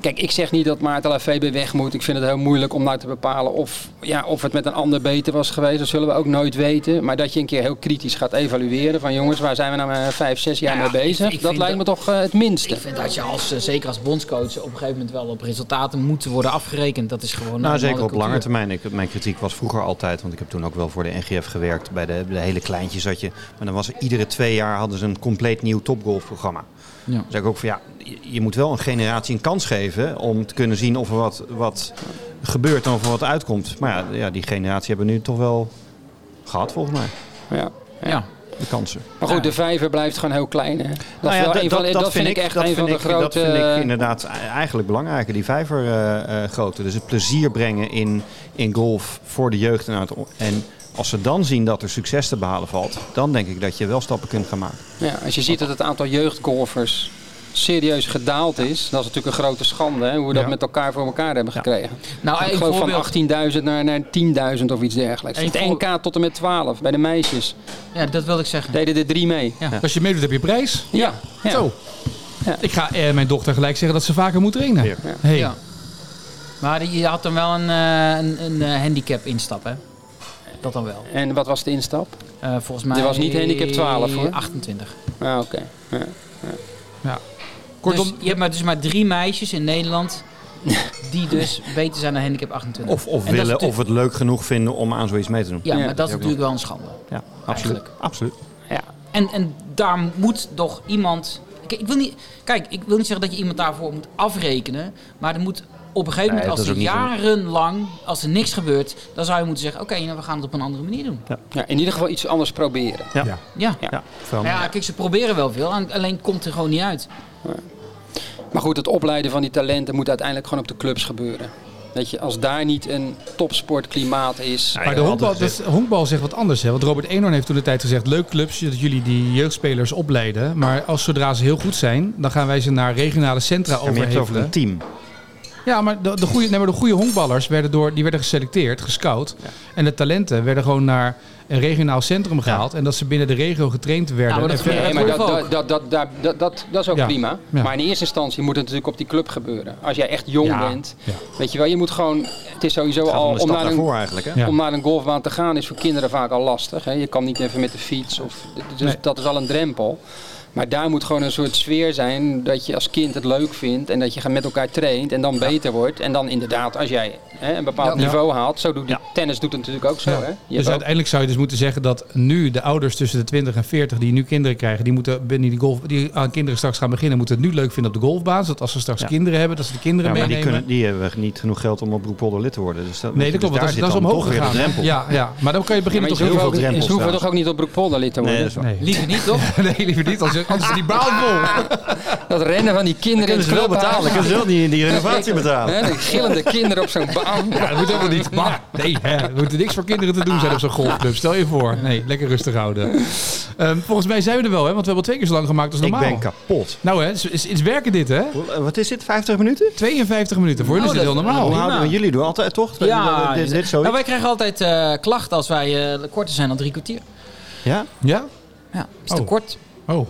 kijk, ik zeg niet dat Maarten Lafebe weg moet. Ik vind het heel moeilijk om nou te bepalen of, ja, of het met een ander beter was geweest. Dat zullen we ook nooit weten. Maar dat je een keer heel kritisch gaat evalueren van jongens, waar zijn we nou maar vijf, zes jaar Ja, mee bezig? ik- ik dat lijkt me toch eh, het minste. Ik vind dat je als, eh, zeker als bondscoach op een gegeven moment wel op resultaten moet worden afgerekend. Dat is gewoon... Nou, zeker op lange termijn. Ik, mijn kritiek was vroeger altijd, want ik heb toen ook wel voor de NGF gewerkt. Bij de, hele kleintjes had je. Maar dan was er iedere twee jaar hadden ze een compleet nieuw topgolfprogramma. Ja. Dan zeg ik ook van ja, je, moet wel een generatie een kans geven om te kunnen zien of er wat, wat gebeurt en of er wat uitkomt. Maar ja, ja, die generatie hebben we nu toch wel gehad volgens mij, Ja. Ja. de kansen. Maar goed, Ja. de vijver blijft gewoon heel klein. Hè? Dat, Nou is ja, wel dat- een van, dat- vind ik echt een van de ik- grote... Dat vind ik inderdaad eigenlijk belangrijker, die vijver eh, eh, groter. Dus het plezier brengen in, in golf voor de jeugd. En, uit, en als ze dan zien dat er succes te behalen valt, dan denk ik dat je wel stappen kunt gaan maken. Ja, als je ziet dat het aantal jeugdgolfers serieus gedaald is, dat is natuurlijk een grote schande hè, hoe we dat Ja. met elkaar voor elkaar hebben gekregen. Nou, ik een geloof voorbeeld. van 18.000 naar, naar 10.000 of iets dergelijks. Het voor- NK tot en met 12 bij de meisjes. Ja, dat wilde ik zeggen. Deden er drie mee. Ja. Als je meedoet heb je prijs. Ja. ja. Zo. Ja. Ik ga eh, mijn dochter gelijk zeggen dat ze vaker moet trainen. Ja. Hey. Ja. Maar die- je had dan wel een, eh, een, een handicap instap, hè? Dat dan wel. En wat was de instap? Eh, volgens mij... Dit was niet handicap 12, hoor. 28. Ah, oké. Ja. Kortom, dus je hebt maar, dus maar drie meisjes in Nederland *laughs* die dus beter zijn dan handicap 28. Of, of, willen, of het leuk genoeg vinden om aan zoiets mee te doen. Ja, Ja. maar dat is Ja, natuurlijk wel een schande. Ja, absoluut. Eigenlijk. absoluut. Ja. En, en daar moet toch iemand... Kijk ik, wil niet, kijk, ik wil niet zeggen dat je iemand daarvoor moet afrekenen. Maar er moet op een gegeven moment, als er jarenlang, als er niks gebeurt... dan zou je moeten zeggen, oké, nou, we gaan het op een andere manier doen. ja, in ieder geval iets anders proberen. Ja. Ja. Ja. Ja, Ja, kijk, ze proberen wel veel, alleen komt er gewoon niet uit. Maar goed, het opleiden van die talenten moet uiteindelijk gewoon op de clubs gebeuren. Weet je, als daar niet een topsportklimaat is. Maar de honkbal, dat honkbal zegt wat anders. Hè? Want Robert Eenhoorn heeft toen de tijd gezegd... leuk clubs dat jullie die jeugdspelers opleiden. Maar als zodra ze heel goed zijn... dan gaan wij ze naar regionale centra Ja, maar je hebt het over overhevelen. een team. Ja, maar de, de, goede, nee, maar de goede honkballers werden, door, die werden geselecteerd, gescout. En de talenten werden gewoon naar een regionaal centrum gehaald. En dat ze binnen de regio getraind werden. maar dat Nee, maar dat, ook. dat, dat, dat, dat, dat, dat is ook Ja. prima. Ja. Maar in eerste instantie moet het natuurlijk op die club gebeuren. Als jij echt jong Ja. bent, Ja. weet je wel, je moet gewoon. Het is sowieso Het al om naar, een, om naar een golfbaan te gaan is voor kinderen vaak al lastig. Hè. Je kan niet even met de fiets. Of, dus Nee. dat is al een drempel. Maar daar moet gewoon een soort sfeer zijn dat je als kind het leuk vindt en dat je met elkaar traint en dan beter wordt. En dan inderdaad, als jij hè, een bepaald Ja. niveau haalt, zo doet de Ja. tennis doet het natuurlijk ook zo. Ja. Hè. Je Dus ook- uiteindelijk zou je dus moeten zeggen dat nu de ouders tussen de 20 en 40 die nu kinderen krijgen, die moeten binnen die golf, die aan kinderen straks gaan beginnen, moeten het nu leuk vinden op de golfbaan. Zodat als ze straks Ja. kinderen hebben, dat ze de kinderen Ja, maar die, meenemen. kunnen, die hebben niet genoeg geld om op Broekpolder lid te worden. Dus dat, Nee, dat dus klopt. dat, is- dat is omhoog gegaan. drempel. Ja, ja, maar dan kan je beginnen maar toch heel veel drempels ze hoeven toch ook niet op Broekpolder lid te worden? Nee. Liever niet, toch? *laughs* nee, liever niet. Anders is die baan vol. *laughs* Dat rennen van die kinderen in het ze wel betalen? Kunnen ze wel die, die renovatie *laughs* betalen? Hè, de gillende kinderen op zo'n baan. Ja, dat moet helemaal niet. Maar nee, hè, er moet niks voor kinderen te doen zijn op zo'n golfclub. Stel je voor. Nee, lekker rustig houden. Ehm, volgens mij zijn we er wel, hè? Want we hebben al twee keer zo lang gemaakt als Ik normaal. ben kapot. Nou, hè, het is, is, is werken dit, hè? Eh, Wat is dit? 50 minuten? 52 minuten. Voor jullie is dit heel normaal. Hoe prima. houden we jullie doen altijd toch? Ja, dit, dit, dit nou, wij krijgen altijd eh, klachten als wij eh, korter zijn dan drie kwartier. Ja? Ja? Ja, is te Oh. kort. Oh.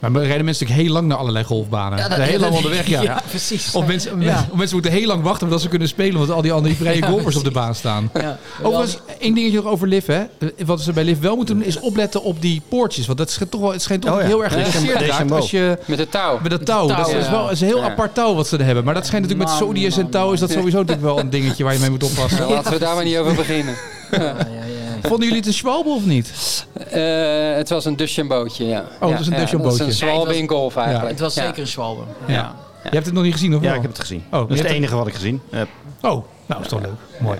Maar we rijden mensen natuurlijk heel lang naar allerlei golfbanen. Ja, Ja, heel lang onderweg, ja. *laughs* ja, precies. Of mensen, Ja. of mensen moeten heel lang wachten voordat ze kunnen spelen, omdat al die andere *laughs* vrije Ja, golfers op de baan staan. Ja. Overigens, één dingetje nog over Liv, hè. Wat ze bij Liv wel moeten doen, is opletten op die poortjes. Want dat schijnt toch wel, het schijnt toch Oh ja. heel erg geïnteresseerd als je... Met het touw. Met dat touw. touw, dat is, wel dat is een heel Ja. apart touw wat ze er hebben. Maar dat schijnt natuurlijk met Man, Saudiërs en touw is dat man. sowieso natuurlijk wel een dingetje waar je mee moet oppassen. Laten we daar maar niet over beginnen. Ja. *laughs* Vonden jullie het een schwalbe of niet? Eh, het was een Duchambootje, ja. Oh, het is een ja, Duchambootje. Dat is een zwalbe in golf eigenlijk. Het was Ja. zeker een zwalbe. Ja. Ja. Je hebt het nog niet gezien, of Ja, wel? ik heb het gezien. maar dat is het enige wat ik gezien heb. Oh, nou, is toch leuk. Mooi.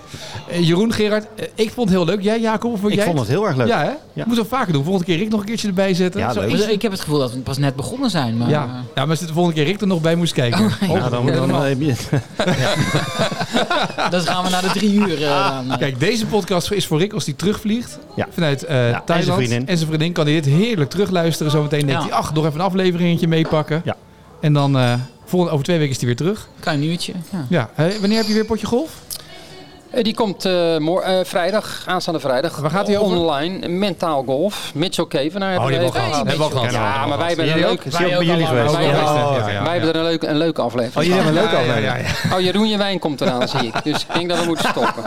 Eh, Jeroen, Gerard, eh, ik vond het heel leuk. Jij, Jacob, of vond Ik jij vond het heel erg leuk. Ja, hè? Ja. Moet het vaker doen. Volgende keer Rick nog een keertje erbij zetten. Ja, Zo Ik heb het gevoel dat we pas net begonnen zijn. Maar, ja. ja, maar als de volgende keer Rick er nog bij moest kijken. Oh, Oh, Ja, dan, dan, je- eh, *laughs* *laughs* dan gaan we naar de drie uur. eh, aan, eh. Kijk, deze podcast is voor Rick als hij terugvliegt Ja. vanuit eh, en zijn Thailand. vriendin. En zijn vriendin kan hij dit heerlijk terugluisteren. Zometeen denkt Ja. hij, ach, nog even een afleveringetje meepakken. Ja. En dan eh, volgende, over twee weken is hij weer terug. Klein uurtje. Ja. Ja, eh, wanneer heb je weer potje golf? Eh, Die komt eh, eh, vrijdag, aanstaande vrijdag. Waar gaat die over? Online. Mentaal golf. Mitchell Kevenaar Oh, hebben die we hebben we even gehad. Hebben we al gehad. Ja, maar wij hebben een ook bij jullie geweest? Wij, hebben, wij er een leuke, een leuke aflevering Oh, jullie hebben een leuke aflevering. ja, ja. Oh, Jeroen je wijn komt eraan, zie ik. Dus ik denk dat we moeten stoppen.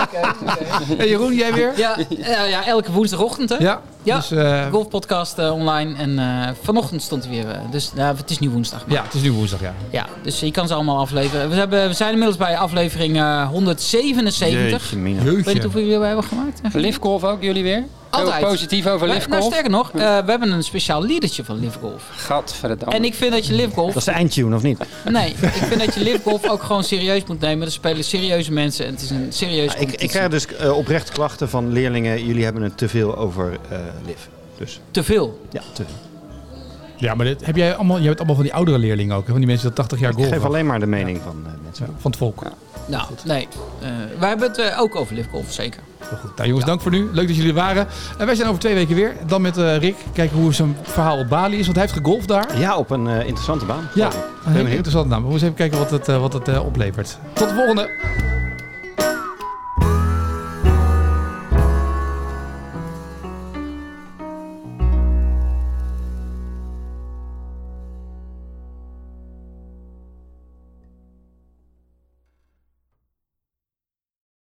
Hey, Jeroen, jij weer? Ja, ja, ja, elke woensdagochtend hè. Ja. Ja. Dus, eh, Golfpodcast eh, online. En eh, vanochtend stond hij weer. dus ja, het is nu woensdag. ja, het is nu woensdag, ja. Ja, dus je kan ze allemaal afleveren. We, hebben, we zijn inmiddels bij aflevering eh, 177. Jeetje, mina. Ik weet niet Jeetje. hoeveel jullie we hebben gemaakt. Livegolf ook, jullie weer? Altijd. Positief over Livegolf? nou, sterker nog, eh, we hebben een speciaal liedertje van Live Golf. Gadverdamme. En ik vind dat je Live Golf... Dat is de eindtune, of niet? Nee, ik vind dat je Live Golf ook gewoon serieus moet nemen. Er spelen serieuze mensen en het is een serieuze Ik, ik krijg dus eh, oprecht klachten van leerlingen. Jullie hebben het te veel over eh liv. Dus Te veel. ja, te veel. Ja, maar dit, heb jij allemaal, jij hebt allemaal van die oudere leerlingen ook, hè? van die mensen die 80 jaar Ik geef alleen maar de mening van eh, mensen. Van het volk. Nou, nee. Eh, wij hebben het eh, ook over Live Golf, zeker. Heel goed. Nou jongens, dank voor nu. Leuk dat jullie er waren. En wij zijn over twee weken weer. Dan met eh, Rick. Kijken hoe zijn verhaal op Bali is. Want hij heeft gegolfd daar. Ja, op een eh, interessante baan. Ja, een hele interessante naam. We moeten even kijken wat het, wat het oplevert. Tot de volgende.